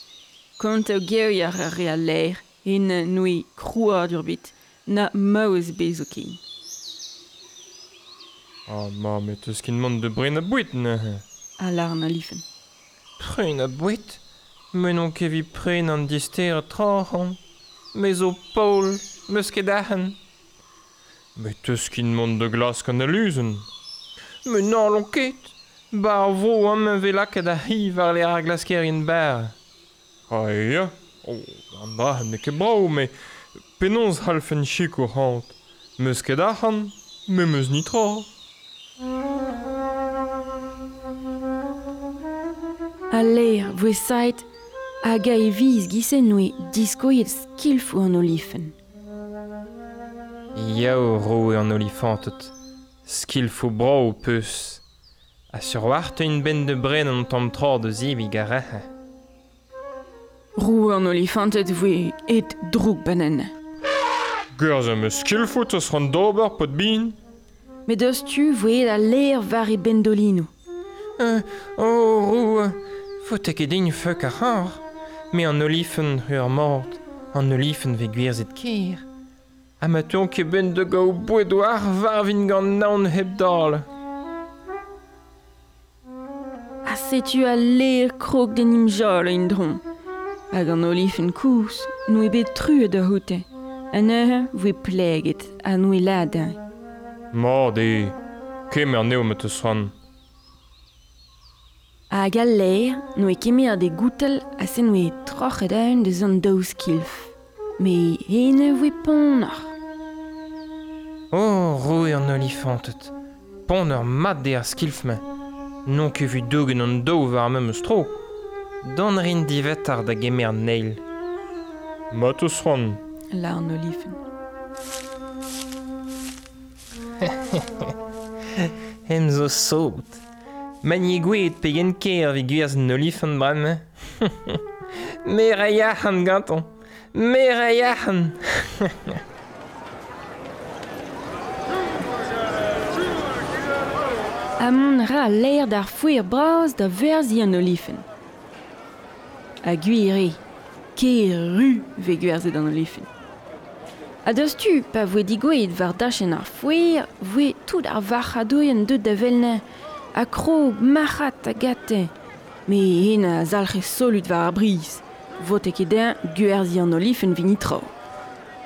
Kont eo geo ya ar re a leir, en noui krouar d'ur bit, na meus bezo ken. Ah, ma, met eus kin mont de brin a bouit, ne A lar a lifen. Bren a bouit Menon kevi pren an dister a traoc'han. Me zo paol, meus ket ahen. Met eus kin mont de glas kan a luzen. Me nan lon ket. Bar vo am en vela ket a hi var le ar glasker in ber. Aia, oh, an da ne ket brao, me penons halfen chiko hant. Meus ket ahan, me meus ni traoc'han. A leer voe sait hag e viz gisen noe diskoiet skilfou an olifen. Yao roe an olifantet, bro brao peus, a surwarte une un ben de bren an tom tra de zivig a rehe. Roe an olifantet voe et droug benen. Geurzh am eus skilfou teus ran d'ober pot bin, met eus tu voe da ler var e bendolino. Euh, oh, roue, faut ket din feuk ar c'har, me an olifen ur mord, an olifen ve gwirzet kir. A ma ton ket ben de gao boued var vin gant naon heb dal. Ha setu a ler krog den imjol a indron. Hag an olifen kous, nou e bet truet da houte. An eur voe pleget, an noue ladin. Ma de kemer neo met eus ran. A gal leir, noe kemer de goutel a se noe trochet aun de zon daouz kilf. Me hene voe pon ar. Oh, roe an olifantet. Pon ur mat de ar skilf me. Non ke vu dougen an dou war me meus tro. Dan rin divet ar da gemer neil. Mat eus ran. La an olifen. Hem zo saout. Manie gwet pegen ker vi gwerz an olif an bram. Mer a yahan ganton. Me a yahan. Amon ra l'air d'ar fouer braz da verzi an olifen. A guire, ke ru ve gwerzet an olifen. A deus tu pa voe digoet war dachen ar fouer, voe tout ar varchadoien deud da velne, a kro, machat a gate. Me hen a zalc'he solut war ar briz, vote ket den guerzi an olif en vinitro.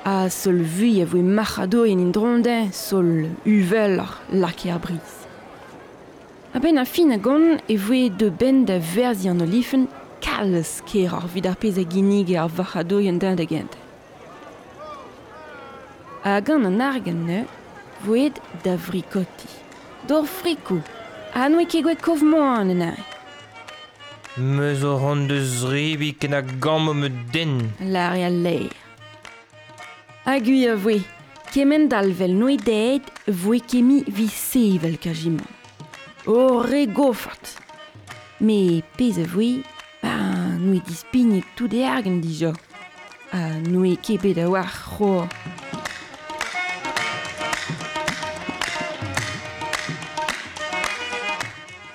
A sol vui a voe marchadoien in dronden, sol uvel ar lake ar briz. A ben a fin a gant e voe de ben da verzi an olifen kalz ker ar vid ar pez a ginnig e ar varchadoien den da gente. a gant an ne, voed da vrikoti. Dor frikou, anwe ket kov moan an enare. Me zo ran de rebi ken a gamm me den. Lare a leir. Hag a voe, kemen dalvel noe deet, voe kemi vi sevel kajimon. O re gofart. Me pez a voe, ba noe dispigne tout de argen dijo. A noe kebet a war c'hoa.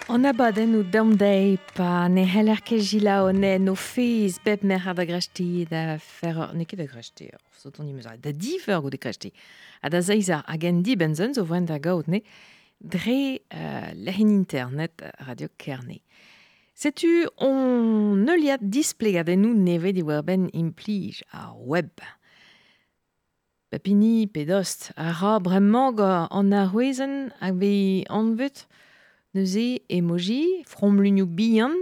On abaden ou damdei pa ne heller ket gila o ne no fez bep mer ha da grechti da fer ne ket da so ton imez da diver go de a da zeiza a gen di benzen zo ne dre uh, lehin internet radio kerne Setu on ne liat displegadennou neve di werben implij a web. Pepini pedost a ra bremañ an arwezen hag be anvet neuze emoji from l'unio bihan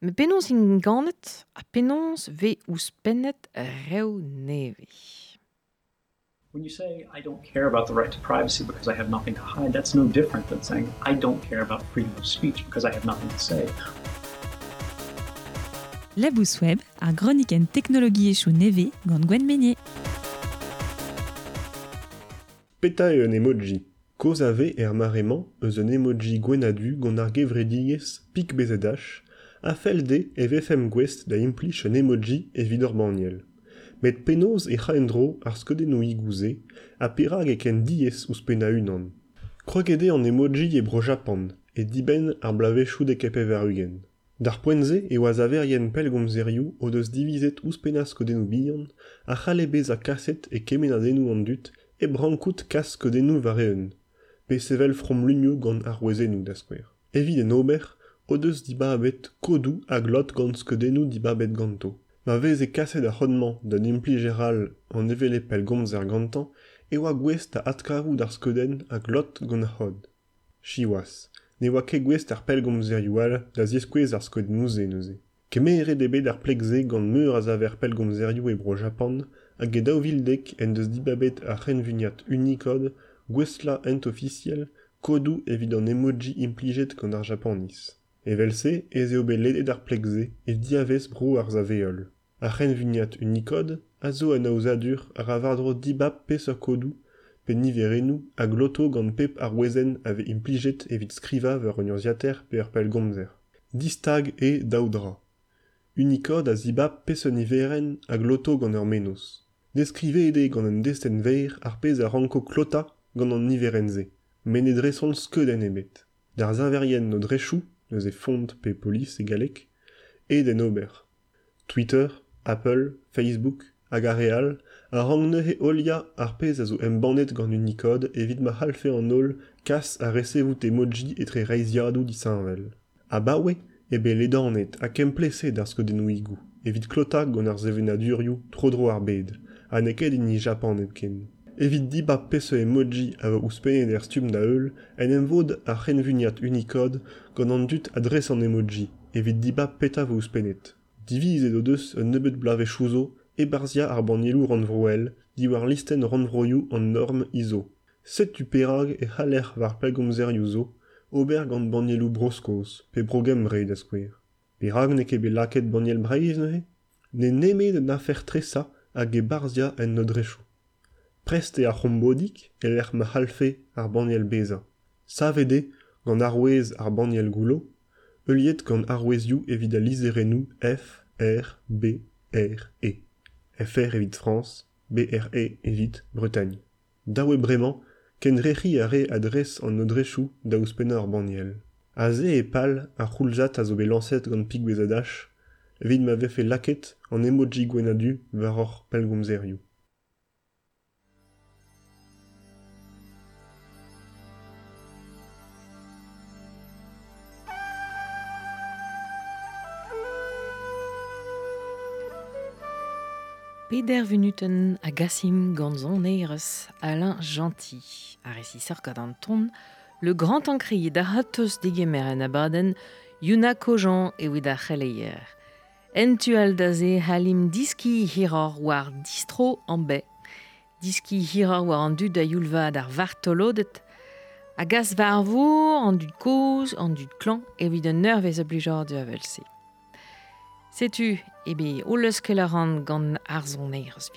me penons in ganet a penons ve ouspennet rew neve. When you say, I don't care about the right to privacy because I have nothing to hide, that's no different than saying, I don't care about freedom of speech because I have nothing to say. Labous Web ar groniken teknologi echou neve gant Gwen Meunier. Peta e un emoji. Koz ave er maremañ eus un emoji gwenadu gant ar gevredigez pik bezedach, a fel de e vefem gwest da implich un emoji. Met penoz e c'haendro ar skodennou igouze, a perag e ken pena unan. Krogede an emoji e bro Japan, e diben ar blavechou de kepe verugen. Dar poenze e oaz averien pel gomzerioù o deus divizet ouz pena skodennou bihan, a c'hale bez a kaset e kemen a dennou an dut e brankout kas pesevel fromluñoù gant ar wezennoù da skouer. Evit en ober, o deus dibabet kodou ha glot gant skeudennoù dibabet ganto. Ma vez e kaset ar c'hodman da impli all an evele pellgomz ar gantan, e oa gwez da adkavoù d'ar skeudenn ha glot gant ar c'hod. Siwaz, ne oa ket gwez ar pellgomzerioù all da zieskouez ar skeudennoù-se neuze. Keme ere debet ar plekze gant meur a zaver pellgomzerioù ebro Japan hag e daou vildek en deus dibabet ar c'henvugnat unikod gwestla ent officiel, kodou evit an emoji implijet gant ar japanis. Evelse, ez eo bet ledet ar plekze, e diavez bro ar zaveol. A c'henvuniat Unicode, a zo an aozadur ar avardro dibab kodou, pe niverenou gant pep ar wezen ave implijet evit skriva ver un urziater pe ur pel gomzer. Distag e daoudra. Unicode a zibab loto gant ur menos. Deskrivede gant un desten veir ar gant an niverenze, men e dresont skeudenn ebet. Dar zaverien no drechou, neus e font pe polis e e den. Twitter, Apple, Facebook, hag ar real, a rang neuze olia ar pez a zo embannet gant Unicode evit ma halfe an ol kas a resevout emoji etre reiziadou disanvel. A bawe, ebe ledanet a kemplese d'ar skodennou igou, evit klotak gant ar zevenadurioù tro dro ar bed, ini Japan. Evit diba pese emoji a vo ouspenet er stum da en c'henvuniat Unicode gant an dut adres an emoji, evit diba peta vo ouspenet. Divize do deus un nebeut blave chouzo, e barzia ar diwar listen ranvroioù an norm ISO. Set tu perag e c'haller var pelgomzerioù zo, ober gant banielou broskos, pe brogem re da skwer. Perag ne ket un afer tresa hag e barzia en no drechou. Prest e ar c'hombodik e l'er ma halfe ar baniel beza. Savede gant arwez ar baniel goulo, euliet gant F, R, B, R, E. FR evit France, BRE evit Bretagne. Daoue bremañ, ken rechi a re adres an no drechou da ouspenna ar baniel. A e pal ar a zo lancet gant pik bezadach, evit ma vefe laket an emoji gwenadu war or pelgomzerioù. Peder venuten a gassim gant zon eirez Alain Gentil, a resisor gant an ton, le grand ankri da hatos digemer en abaden, yuna kojan evit a c'heleier. Entual da ze halim diski hiror war distro an be, diski hiror war an dud da yulvad ar vartolodet, a gas varvour an dud koz, an dud klan, evit un nervez oblijor du avelse. Setu, ebe o leus ket la ran gant ar zon eirez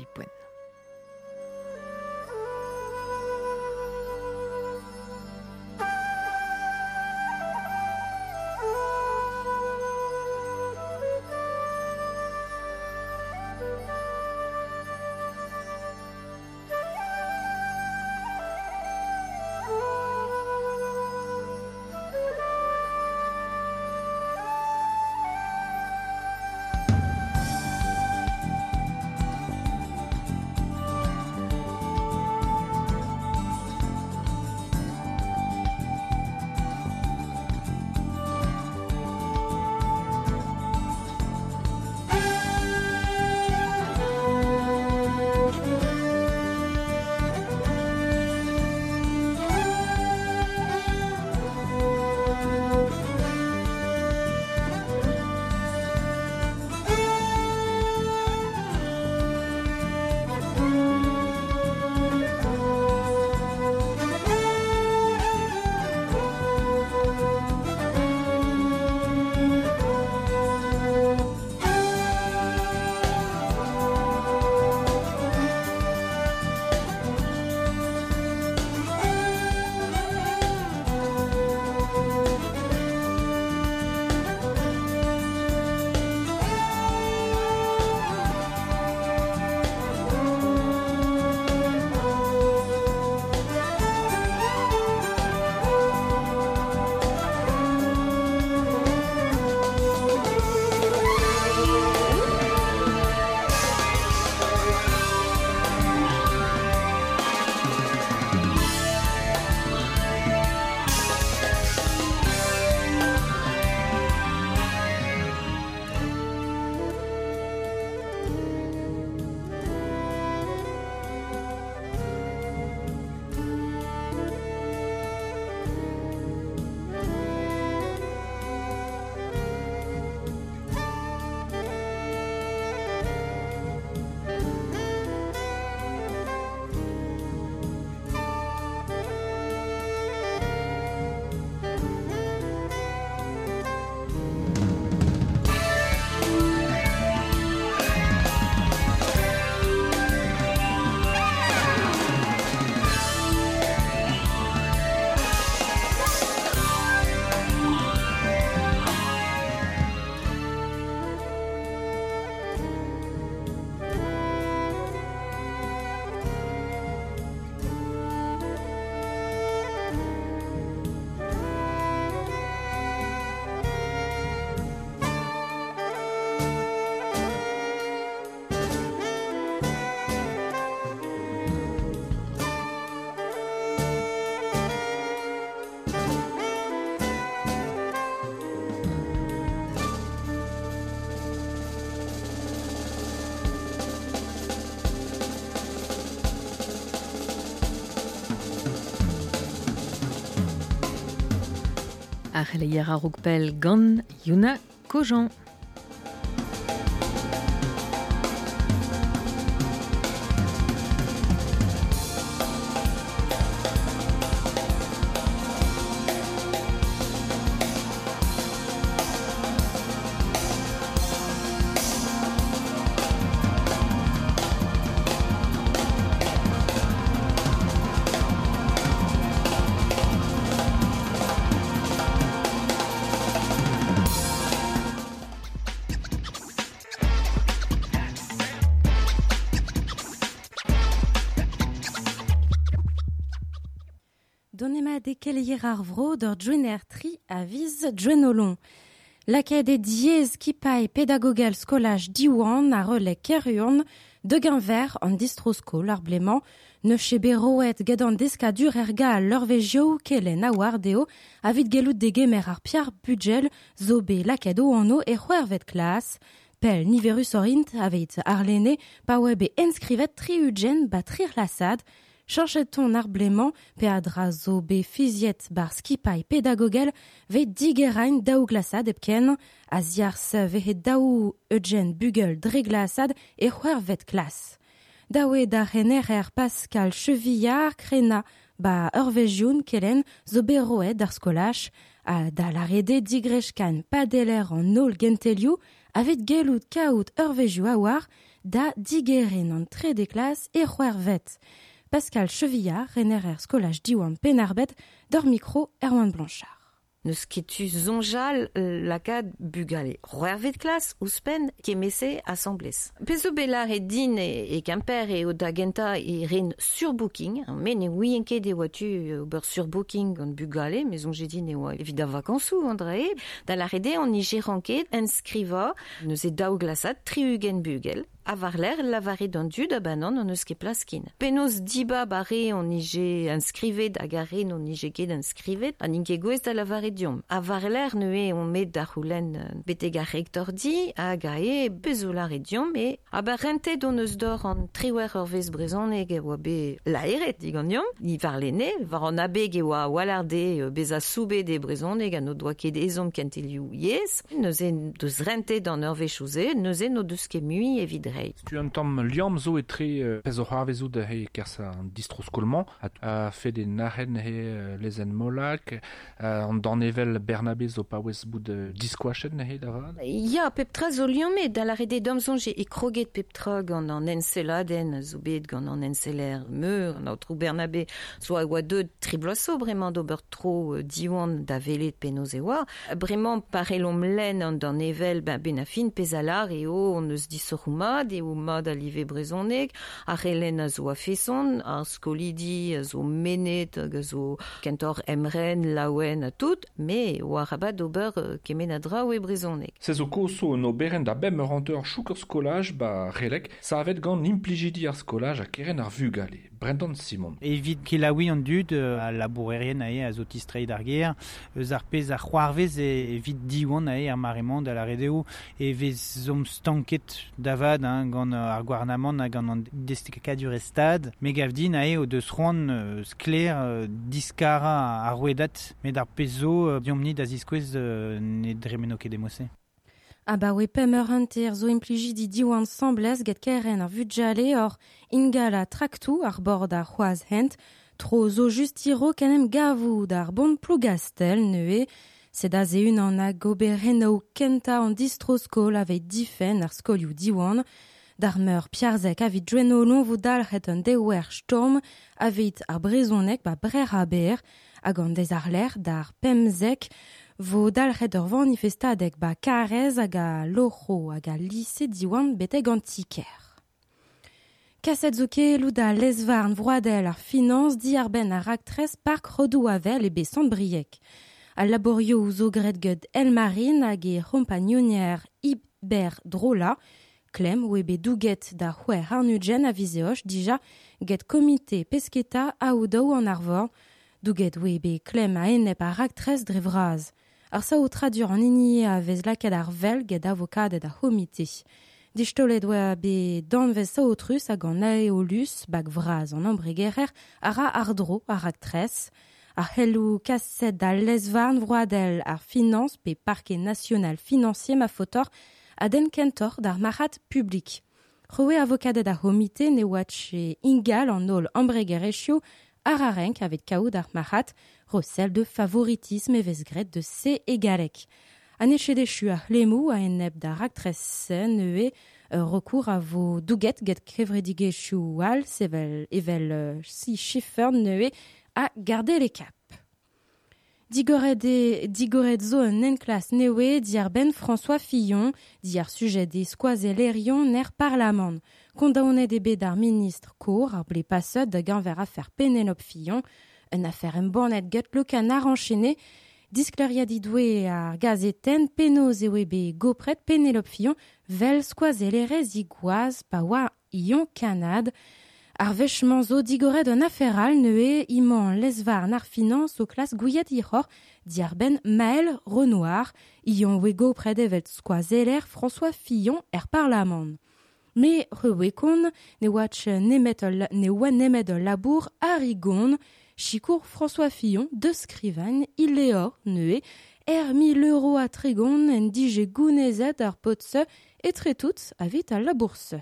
vipoen. ar leier a roukpel gant Yuna Kojan. Ar vro d'ur djwenner tri a viz djwenolon. Laked diez kipai pédagogal skolaj diwan a relais keruan de ganver an distroskol ar bleman ne chebe roet l'urvegio kelen a wardeo a vid gelout de gemer ar piar budgel zo be laked o anno e c'hwervet Pel niverus orint aveit arlene pa oe be enskrivet tri ugen ba trir lasad Chancheton arblément pe a dra zo be fiziet bar skipai pédagogel ve digerain daou glasad epken, a ziar se vehe daou eugen bugel dre glasad e c'hwer vet klas. Daoue da renerer Pascal Chevillard krena ba urvejioun kelen zo be roet ar skolach, a da la rede digrechkan padeler an nol gentelioù avet gelout kaout urvejioù a war da digeren an tre de klas e c'hwer vet. Pascal Chevillard, Renerer Skolach Diwan Penarbet, d'or micro Erwan Blanchard. Neus ketu zonjal euh, lakad bugale. Roervet klas ouspen kemese assemblez. Pezo belar e din e, e kemper e o da genta e ren surbooking. Men e ouienke de oatu euh, ober surbooking an bugale, mais on dit ne oa evida André. Da la rede on i geranket enskriva neus e daou glasat triugen bugel. Avar l'air lavare d'an dud a banan an eus ket plaskin. Penos diba bare on ige inskrivet a garen on ige ket inskrivet an inke gwez da lavare diom. Avar l'air neue on met da roulen euh, beteg a rektor di a gae bezolare diom e a ba rente don eus dor an triwer ur vez brezoneg e oa be laeret digan diom. Ni var lene, var an abeg e oa walarde euh, bez a soube de brezoneg a no doa ket ezom kentelioù yes. Neus en deus rente dan ur vez chouze, neus en no deus ket mui evidre. Tu entends liam zo e tre uh, pez o harvezou da he kersa an distroskolman a, a fe de naren he uh, lezen molak uh, an dan evel Bernabe zo pa wez bout uh, diskwachen he da rad Ya, pep tra zo liome, da la rede domzon je e kroget pep tra gant an enseladen zo bet gant an enseler meur, an autrou Bernabe, zo a oa deud tribloso bremañ d'ober tro euh, diwan da velet penoz e oa. Bremañ parelom len an dan evel ben, ben a fin pezalar e o on eus disorumad e o mad a live brezoneg, a relen a zo a feson, zo menet hag a zo kentor emren, laouen a tout, me o a rabat d'ober euh, kemen a draou e brezoneg. Se zo koso no beren da bem ranteur chouk ur skolaj ba relek sa avet gant implijidi ar skolaj a keren. Brendan Simon. Evit kelaoui an dud euh, a labourerien ae a zo tistrei d'ar ger, eus ar pez ar evit diwan ae ar maremont a la redeo e vez stanket davad hein, gant euh, ar gwarnamant hag an an destekadur e stad, me gav din ae deus euh, skler euh, diskara ar rouedat met ar pezo euh, diomni da ziskouez euh, ne dremeno demose. A ba oe pemer hanter zo implijidi diwan semblez get keren ar vudjale or ingala traktou ar bord ar hent, tro zo justiro kanem gavou d'ar bon plougastel neue, se da ze un an a gober henno kenta an distroskol aveit difen ar skolioù diwan, d'ar meur piarzek avit dweno lon vo dewer storm aveit ar brezonek ba brer a ber, d'ar pemzek vo dalc'het ur manifestadek ba karez hag a loro hag lise diwan beteg an tiker. Kaset zo ar finance di ar ben ar park rodou avel e briek. A laborio zo gret gud elmarin hag e compagnonier Iber Drola, klem ou ebe douget da c'hwer arnugen a vizeoch dija get komite pesketa a oudou an arvor, douget ou ebe klem a enep ar. Ar sa o tradur an inie a vez lakad ar vel get avokadet a homite. Distolet oa be danvez saotrus hag an aeolus bag vraz an ambregerer a ra ardro ar aktres, ar helou kaset da lesvarn vroadel ar finance pe parquet national financier ma fotor a den kentor d'ar marat public. Roe avocadet da homite ne watche ingal an ol ambregerechio ar arenk avet kaout ar marat recel de favoritisme e vezgret de se egalek. An echedechu ar lemou a enep da raktresen neue euh, recours a vo douget get krevredigechou wal sevel evel euh, si chiffer neue a garder les cap. Digorede, digoret zo un enklas newe diar ben François Fillon, diar sujet des squaze lerion ner parlament. Kondaonet ebe d'ar ministre kour ar ble passet da ganver affaire Pénélope Fillon, un affaire en bonnet get le canard enchaîné, diskleria didwe ar gazeten gopret Pénélope Fillon, vel squaze lerez iguaz pa war ion canad, ar vechman zo digoret un affaire neue iman lesvar nar finance o klas gouillet ihor diar ben Maël Renoir, ion wego predevet skoazeler François Fillon er parlament. Me rewekon ne watch nemet ne oa labour arigon, chikour François Fillon de scrivagne ileor neue er mil euro a tregon en dige gounezet ar et tretout avit a labourse.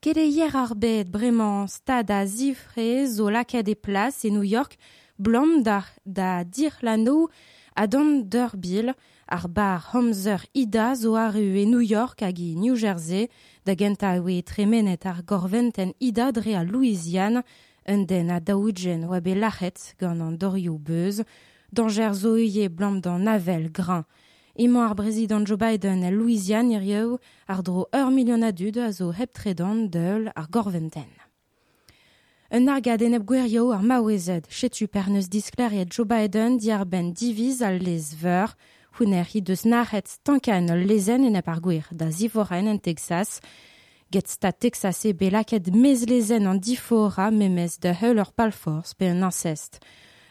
Kele hier ar bet bremañ stad a zifre zo laka de plas e New York blom da, da dir lano a don Homser Ida zo a e New York hag e New Jersey da tremenet ar gorventen Ida dre a Louisiane un den a daoudjen oa be lachet gant an dorioù beuz danger zo ue blom dan grain ar Joe Biden e Louisiane iriew ar dro ur milion adud a zo deul ar gorventen. Un argad enep gwerioù ar maouezed, chetu Joe Biden diar ben diviz al lez veur, tankan lezen enep ar da zivoren en Texas, get sta Texas e belaket mez lezen an difora memez de heul ur palforz pe un incest.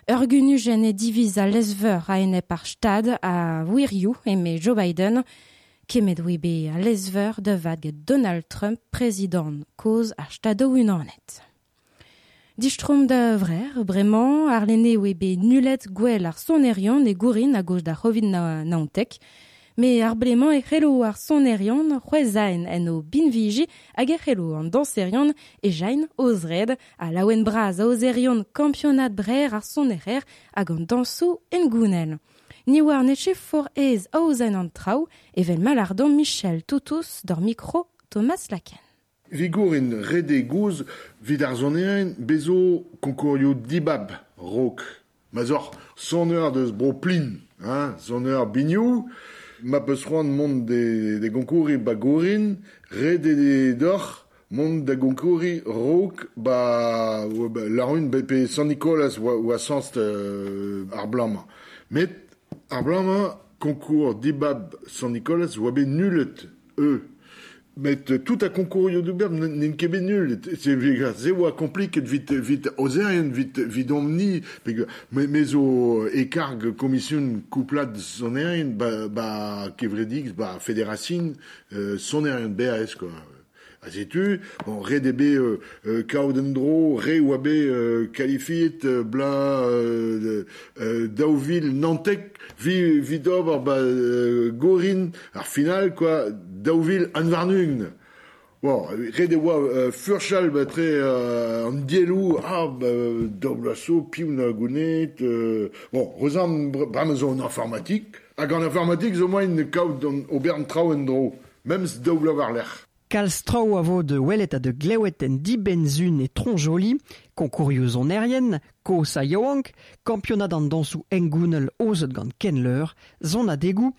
Ur gunujen e diviz a lezveur a enep ar stad a wirioù eme Joe Biden, kemet webe a lezveur de vad get Donald Trump prezident koz ar stadoù unanet. Distrom da vrer, bremañ, ar lene webe nulet gwell ar sonerion e gourin a gauche da c'hovid na naontek, me ar bleman e c'hello ar sonerion en o binviji hag e an danserion e jain ozred a laouen braz a ozerion kampionat brer ar sonerer hag an dansou en gounel. Ni war for ez a ozen an trao evel malardon Michel Toutous d'or micro Thomas Laken. Vigourin rede gouz vid ar bezo konkourioù dibab rok. Mazor soneur deus bro hein, soneur bignou, ma peus roan mont de, de gonkouri bagourin, re de, de d'or mont da gonkouri rouk ba, ba la be, pe San Nicolas oa, oa sanst euh, ar blama. Met ar blama konkour dibab San Nicolas oa be nulet eux. Met euh, tout berb n'en ket bet nul. Se se oa kompliket vit, vit ozerien, vit, vit omni. Peg, me, me zo ekarg komisioun kouplad sonerien, ba, ba kevredig, ba federacin, euh, sonerien BAS, quoi. A zetu, bon, re debe euh, euh, kaoudendro, re oa be euh, kalifit, euh, bla euh, euh, daouvil, nantek, vi, vi d'ober ba euh, gorin, ar final, quoi, daouvil anvarnugn. Bon, re de oa euh, furchal ba tre euh, an dielou, ah, ba, doblaso, piou na gounet, bon, rezan bram zo an informatik, hag an informatik zo moin kaout an obern traouen dro, même s daoula. Kalz traoù a de welet a de glewet en dibenzun e tronjoli, konkourioù zonerien, kos a yaouank, kampionat an dansou engounel ozet gant kenleur, zon a degou,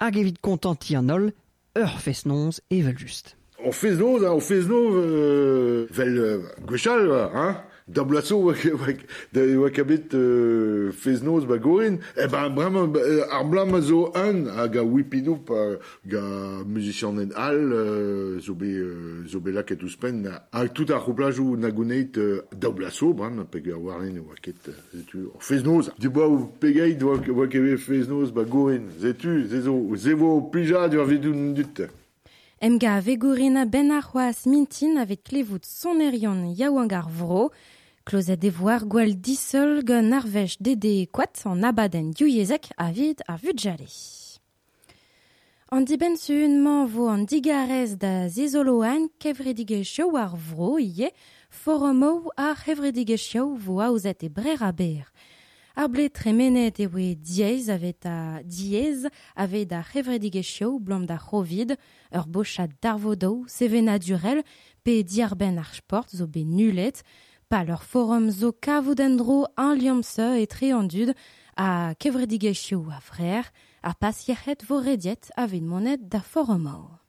hag evit kontanti an ol, ur fesnonz evel just. On fait no, on euh, vel euh, gwechal, hein Dablaso oa kabet euh, feznoz ba gorin, e ben bremañ euh, ar blam a zo un hag a wipino ga musician en al euh, zo be euh, zo be laket ouspen hag tout ar rouplajou na gouneit euh, dablaso bram peg a warlen oa ket euh, zetu feznoz di boa ou pegeit oa oa kebe feznoz ba gorin zetu zezo zevo pija dur vidoun dut Emga a vegorina ben ar c'hoaz mintin avet klevout sonerion yaouangar vro, Closet de voir gwell dissel gant arvech dede kwat an abaden youyezek avid a vudjale. An diben sun man vo digarez da zizoloan kevredige chio ar vro foromo ar hevredige chio vo aouzet e brer a ber. Ar tremenet e oe diez avet a diez avet a hevredige chio blom da chovid ur bochat darvodo seve naturel pe diarben ar sport zo be nulet pa leur forum zo kavoudendro an liamse e tre an dud a kevredige chio a frer ar pas yechet vo rediet avet monet da forumo.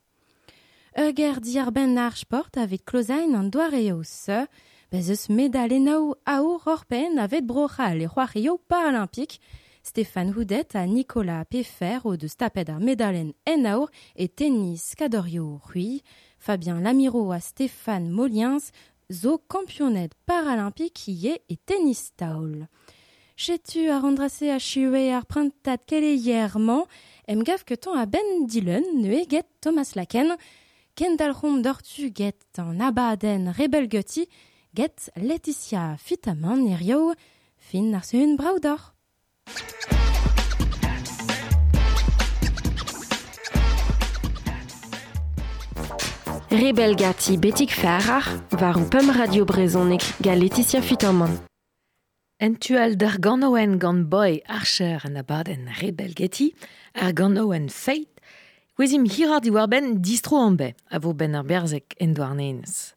Ur ger diarben ar sport avet klozain an doareo se, bez eus medalenao aour orpen avet brochal e c'hoario paralympik, Stéphane Houdet a Nicolas Peffer o de staped ar medalen en aour e tennis kadorio rui, Fabien Lamiro a Stéphane Moliens zo campionnet paralympik ie e tennis taol. Chetu a rendrase a chue ar printat keleièrement, em gav que ton a ben dilen ne get Thomas Laken, Kendall rom dortu get an abaden rebel guti, get Laetitia Fitaman erio, fin ar braudor. Rebel gati betik ferrar, war un radio brezonek ga Laetitia Fitaman. Entual d'ar ganoen gant boy archer an abaden rebel geti, ar ganoen feit, Wezim hirar di war ben distro an be, a vo ben berzek en doar nenez.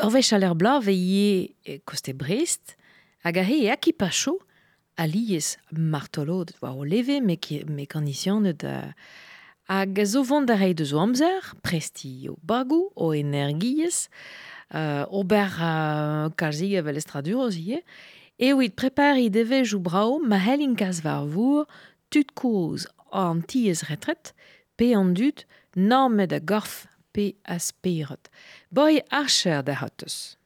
Ur vech a l'er bla ve ie e koste brest, hag e akipa cho, a liez martolod war o leve me, me kanisianet da... Hag zo vont da rei de zo amzer, presti o bagou, o energiez, euh, ober uh, kalzi evel estradur zie, e oit prepari devej o brao ma helin kaz var vour, tud koz an tiez retret, pe an dud, namet a gorf pe a speret. Boi archer da hotus.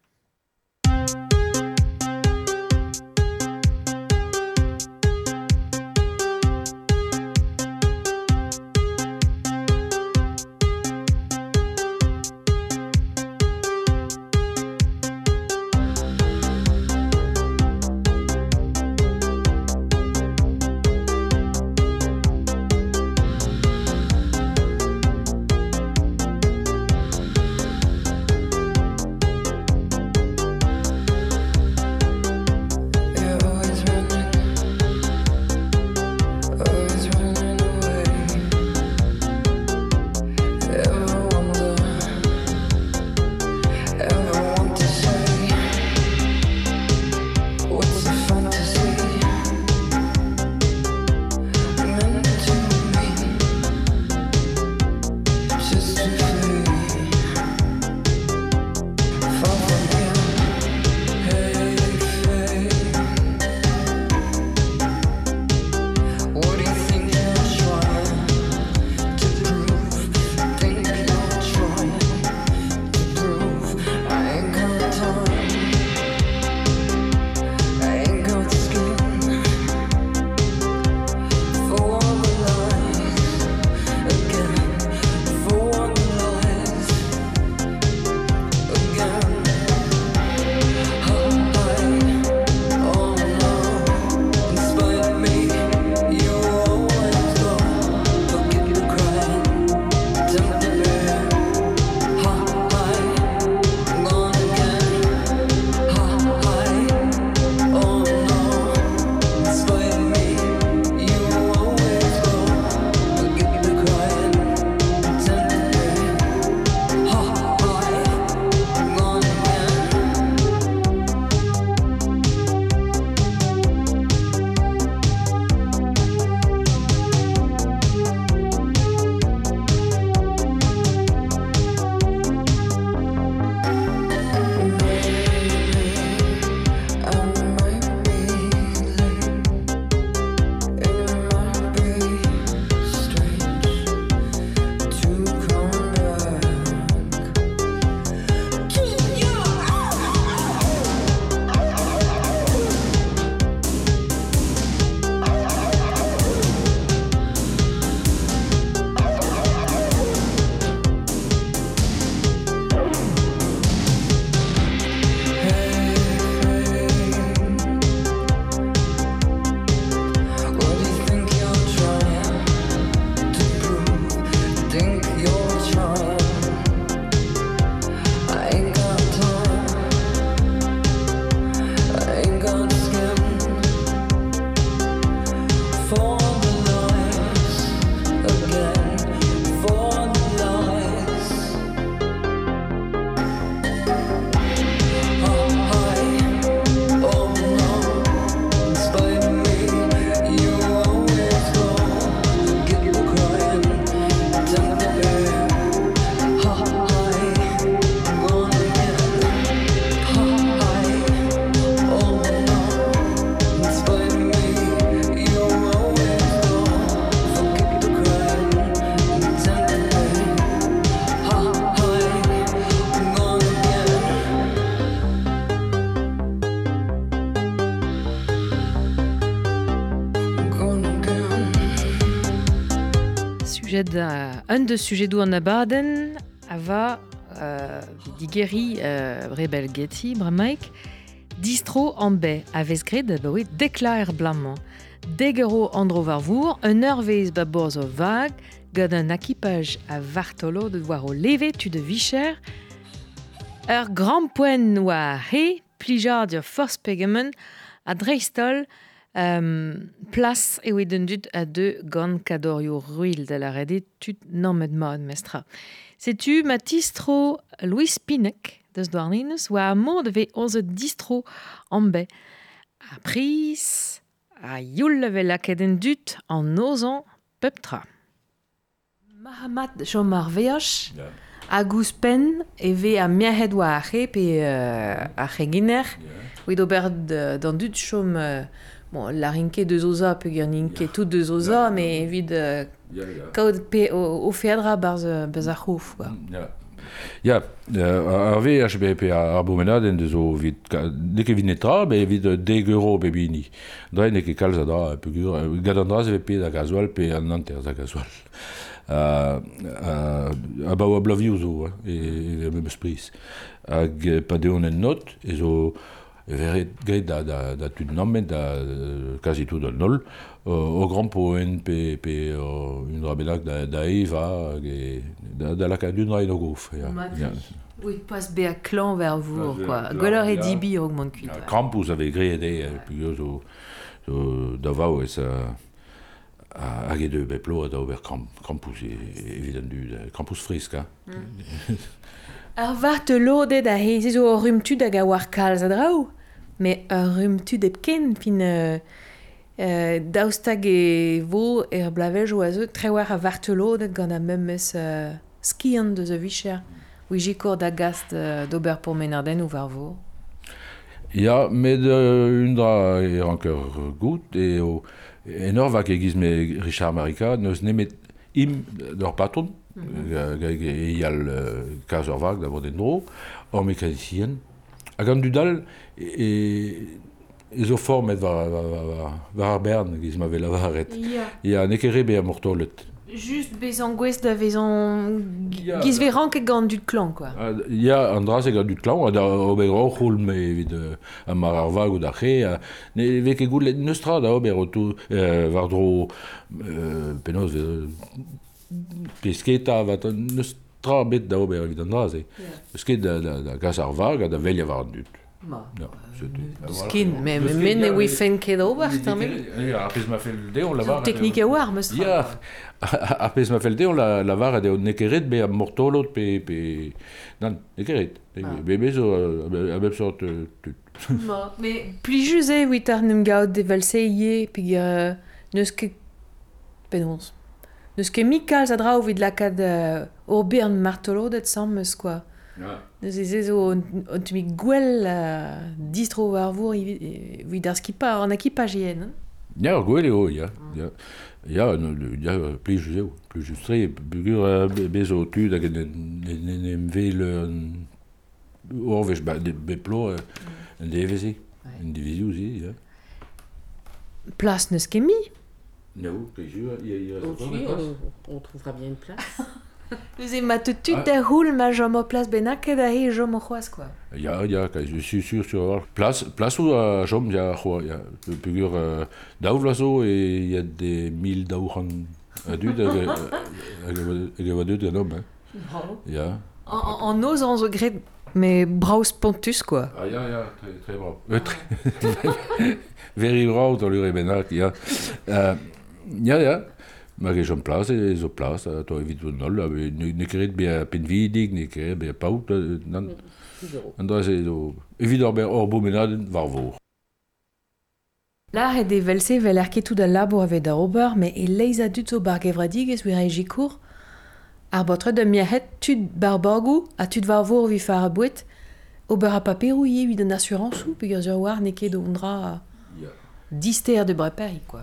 Da, un d'où en abaden ava euh, digeri euh, rebel getty bramaik distro en baie avez gred bah oui déclare blamment degero andro varvour un heure vez ba borzo vague gad un équipage à Vartolo de voir au lever tu de Vicher Ur grand poen oa he plijar dir force pegement a dreistol Um, plas e oe dud a deux gant kadorio ruil de la rede tut nammet ma an mestra. Setu ma tistro Louis Pinek, deus douarninus, oa a mod ve oz distro ambe. A pris, a youl leve laket en dut an ozan peptra. Mahamat chom ar veoch, yeah. a gouz pen e ve a miahet oa a c'he pe uh, a c'he giner, yeah. oe d'ober d'an dut chom... Uh, Bon, la rinke deus oza, pe gant rinke yeah. tout de oza, yeah. me yeah. evit uh, yeah, kaout pe o, o fedra barz, barz quoi. ya Ya, ar ve ar pe ar bomenadenn deus o vit, nek evit netra, be evit deg euro pe bini. Dre nek e kalz a dra, pe gur, gad an draz pe da gazoal, pe an nanter da gazoal. A baoa blavioù zo, e meus pris. Hag pa deon en not, e zo... veret gret da, da, da tud nomen da quasi tout an nol o grand poen pe, pe o, un rabelak da, da eva ge, da, da laka d'un rai no gouf. ya, ya. Oui, pas be a clan vers vous, quoi. Gwelor e dibi o gman kuit. Krampus ave gré aidé, puis yo zo, zo da vao ez a... a hag edo bet plo da ober kramp, krampus, evident du, krampus frisk, ha. Mm. Ar vart lodet a heiz, ezo o rumtud hag a war kalz a drao Me ur rum tu ken fin euh, euh, daoustag e vo er blavej o azo tre war a vartelo dat gant a memes euh, skiant de a vicher. Oui, kor da d'agast euh, d'ober pour menarden ou var vo. Ja, med euh, un dra e rankeur gout e o enor va kegiz me Richard ne se nemet im leur patron il y a le yal d'avoir des vag en vodendro, à mekanicien. Hag an e, zo formet war, war, war, war ar bern giz ma vel avaret. Ya. Ya, ne ket rebe a mortolet. Just bezan gwez da vezan... Giz ve rank e gant dut klan, quoi. Ya, an dra se gant dut klan, da ober o c'houl me evit a mar ar vag ou da c'he. Ne veke goulet neustra da ober o tout euh, war dro... Euh, penaos ve... Pesketa, vat neustra bet da ober evit an dra se. Yeah. Pesket da, da, da gas ar vag, da velja war dut. Ma. Ja. Skin, mais mais ne we fen ket ober tamen. Ja, apes ma fel de on la var. Technique war me stra. Ja. Apes ma fel de on la la var de on nekeret be mortolot pe pe nan nekeret. Be be zo a bep sort tut. Ma, mais pli juze we tar gaud de valse ye pe neus ket penons. Neus ket mikal zadra ou vid la kad urbern martolodet sam sans quoi. Ja. Neus e zezo on tu mi gwell uh, distro war vour vid ar skipa, an ekipaj ien, hein? Ja, ur gwele o, ja. Ja, ja, no, ja pli jus eo. Pli jus tre, bugur a be- bez o tud hag en en en em vel ur vech ba de beplo en. En zi, ja. Plas neus ket mi. No, ke jur, il y a on trouvera bien une place. E tut Ah. houl ma jom o plas benaket a he jom o c'hoaz, quoi. Ja, ka, je suis sûr sur avoir place place où a jom ja ho ja pugur uh, dauvlaso et il y a des mille dauran adu da ga va dut ganom hein. Bravo. Ja. En, en, en os an zo gret, mais braus pontus, quoi. Ah ja ja, très très bravo. Euh, très very bravo dans ja ja. Ma ge jom plas e zo plas, a to evit o nol, ne, ne keret be a penvidig, ne keret be a paout, nan, an da se zo... evit ar be or bo menaden war vor. Lar e de velse vel ar ketou da labo ave da ober, me e leiza dut zo bar gevradig ez wir jikour, ar botre da miahet tud bar borgou, a tud war vor vi far a bouet, ober a paperou ye vid an assurance ou, peogwir zo war ne ket o ondra dister de breperi, quoi.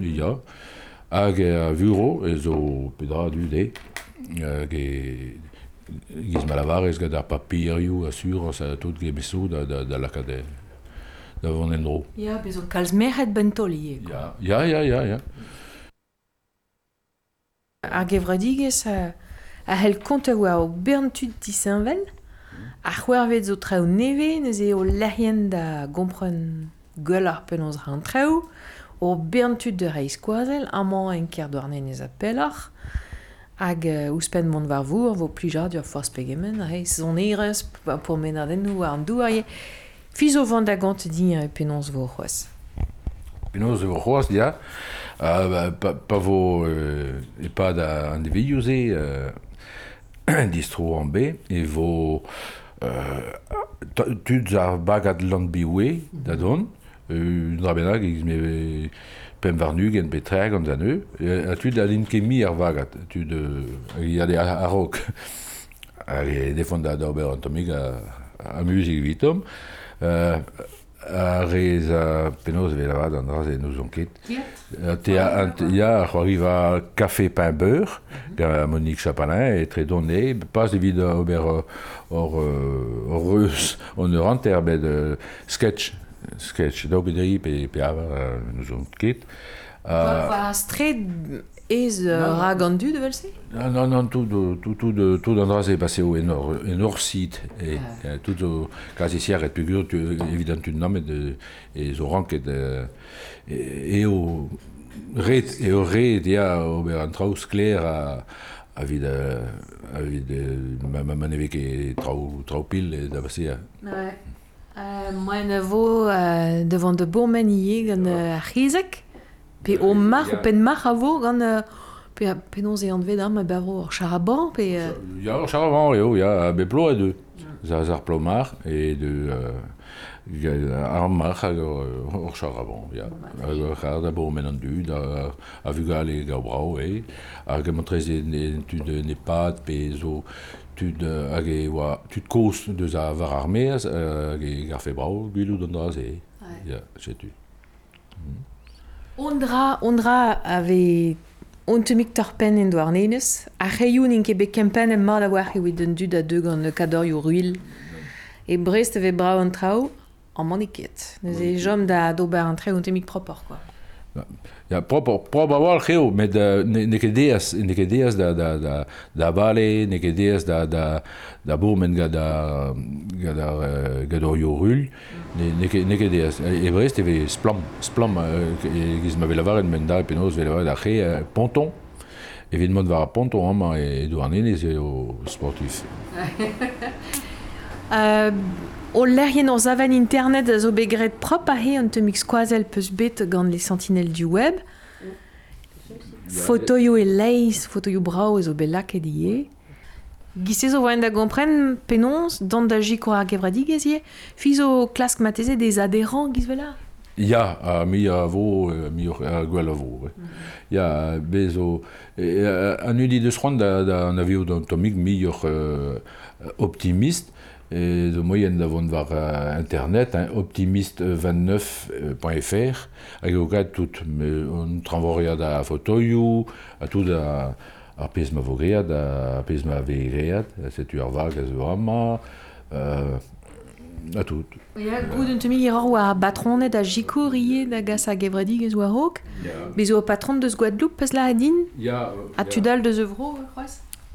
ya. Hag a vuro ez pedra du de, hag e... Giz malavarez gant ar papirioù a sur a tout ge beso da, da, da lakade da vant en dro. Ya, bezo kalz merret bentoli. Ya, ya, ya, ya, ya. Ar gevradigez a, a hel kont a oa o berntud disenvel, a c'hwervet zo trao neve, neuze o lahien da gompren gwell ar penons ra trao, o berntud de reiz kwazel, amañ en ker douarnenez a pellach, hag uh, ouspenn mont war vour, vo plijar dur forz pegemen, reiz zon erez, pour menar den nou ar an douarie, fizo vant da gant di uh, penons vo c'hoaz. Penons vo c'hoaz, dia, uh, pa, pa vo uh, epad a individuze, uh, distro an bet, e vo... Uh, tud ar bagad land biwe, da don, mm -hmm. Bennak egiz me pem varnug en betreg an a tud a lin kemi ar tud euh, a de a rok. Hag e defon da da ober an tomig a, a vitom. Euh, a rez a penaos velavad an draz e nous on ket. Euh, te a, an, te- ya ar c'hoariv a café pain beurre, ga Monique Chapalin, e tre donne, pas evit ober euh, or, euh, or reus on ur anter bet euh, sketch, sketch. Da bet dei pe pe euh, nous ont ket. Va stre ez ra gandu de velse? Non non non, tout de tout tout de tout d'endroit est passé au énorme énorme site. Et tout au quasi sier et pugur, tu évidemment tu nommes de et zo rank de et au ret et au ré, dia au Berantraus clair a, a vid a vid ma ma manevek e trau trau pil da basia. Ouais. Euh, moi, ne vo euh, devant de beaux maniers gant euh, rizek, pe o mar ou pen mar a vo gant... Euh, pe pe non ze anvet ar ma bavro ar charaban pe... Ya ar charaban, leo, ya a beplo e deux. Zaz ar plo mar e de... Euh, ar mar hag ar charaban, ya. Hag ar c'har da bo men an dud, a vugal e gabrao, e. Hag a montrez e ne pat pe zo... tud uh, hag e oa tud kost deus a var armez hag e garfe brao gwilou d'an dra se. Ya, setu. Ondra, ondra ave ontemik torpen en doar nenez, a reioun in kebe kempen en mard a war e wit an dud a deug an kadorioù ruil. E brest ave brao an trao, an maniket. Neus e jom da dober an tre ontemik propor, quoi. Ja, wal geo, met uh, ne, ne ket deas, ne ket deas da, da, da, da vale, ne ket deas da, da, da ga da, ga da, ne, ne, ket- ne ket deas. E splam, splam, ma ponton, evidemment a ponton eo sportif. Euh, O lerien ur zavan internet a zo begret prop a he an temik skoazel peus bet gant les sentinelles du web. Fotoio e leiz, fotoio brao ezo bet lak edi Gise zo voen da gompren penons, dant da jiko ar gevradig ezie, fizo klask mateze des adherant giz vela? Ya, a mi a vo, mi a gwell a vo. Ya, bezo... An udi deus c'hoant da, da an avio d'antomik mi ur optimist, e zo moyen da vont war uh, internet, hein, optimist29.fr, hag eo gat tout, me, on da fotoioù, a tout da ar pez ma vo great, a pez ma ve great, setu ar vag a zo ama, uh, a tout. Ya, gout un batronet a jiko rie da gas a gevradigez war hok. Bezo o patron deus Guadeloupe peus la adin, a tudal deus euvro, c'hoaz?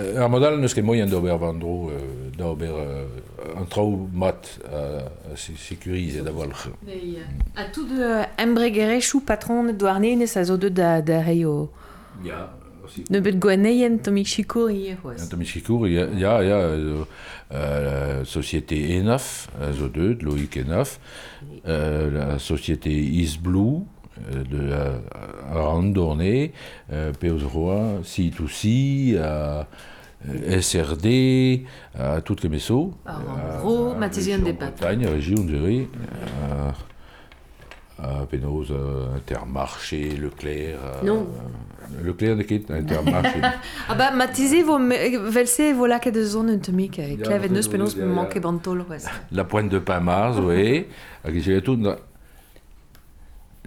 Euh, Ar modal neus ket moyen da ober vandro, euh, da ober euh, an trao mat a, a se- sekurize da walch. A tout de embregerechou patron douarnenez a zo deud da, da rei o... Ja, Ne bet gweneien tomik chikour ie c'hoaz. Un tomik chikour, il y a, il y a, il y a euh, euh, la société Enaf, euh, zo deud, Loïc Enaf, euh, la société Is Blue, euh, de la Randornée, euh, Peus Roi, C2C, à euh, SRD, à toutes les messo. Ah, en gros, Mathésien des Battes. Bretagne, région de Jury, à, Pénose, euh, Intermarché, Leclerc. euh, Non. Leclerc de Kit, Intermarché. Ah bah, matize vo me- velse vo lak de zon un tomik. Ja, Klevet neus dat penos is- ja, me ja. manke bantol c'hoaz. La pointe de Pamars, oui. J'ai tout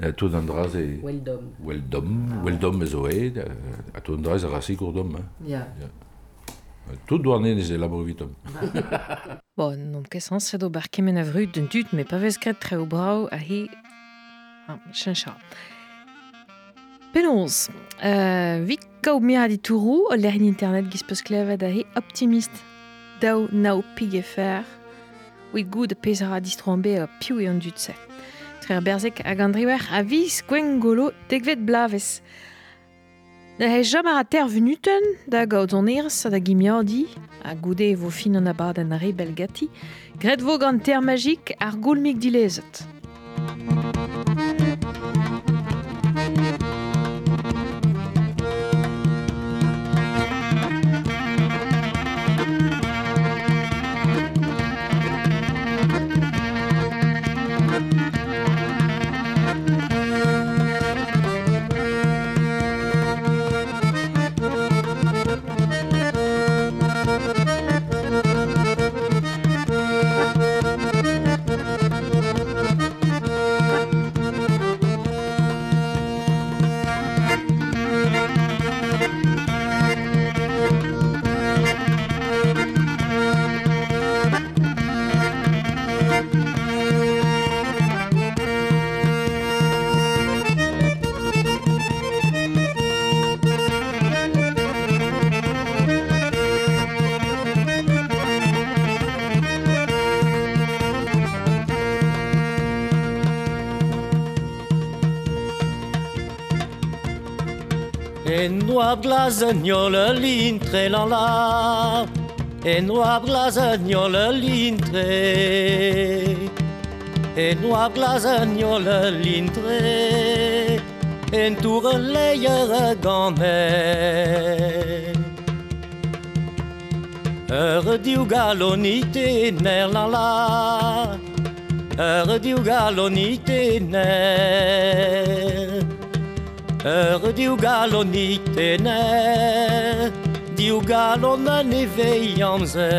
dans euh, tout dans dras et Weldom. Weldom, Weldom ez oe, euh, a tout dans dras a rasi courdom. Hein. Ja. Tout douarné les vitom. Bon, non ket sens edo bar kemen a vrut d'un dut, me pa vez gret tre o brau a hi... Ah, chancha. Penaos, euh, vi gao mi a di tourou o l'erin internet giz peus klevet a hi optimist daou nao pig e fer oui gout a pez a distro an be a piou e an dut se. Trer berzek hag an driwer a viz gwen golo tegvet blavez. Da hei jam ar a ter venuten, da gaout an erzh da gimiordi, a goude vo fin an abad an re belgati, gret vo gant ter magik ar goulmik dilezet. Noir glasagnol l'intre lan la E noir glasagnol l'intre E noir glasagnol l'intre En tour leier gamer Ur diu galonite ner lan la Ur ner Ur diou galonit ene Diou galon an evei amzer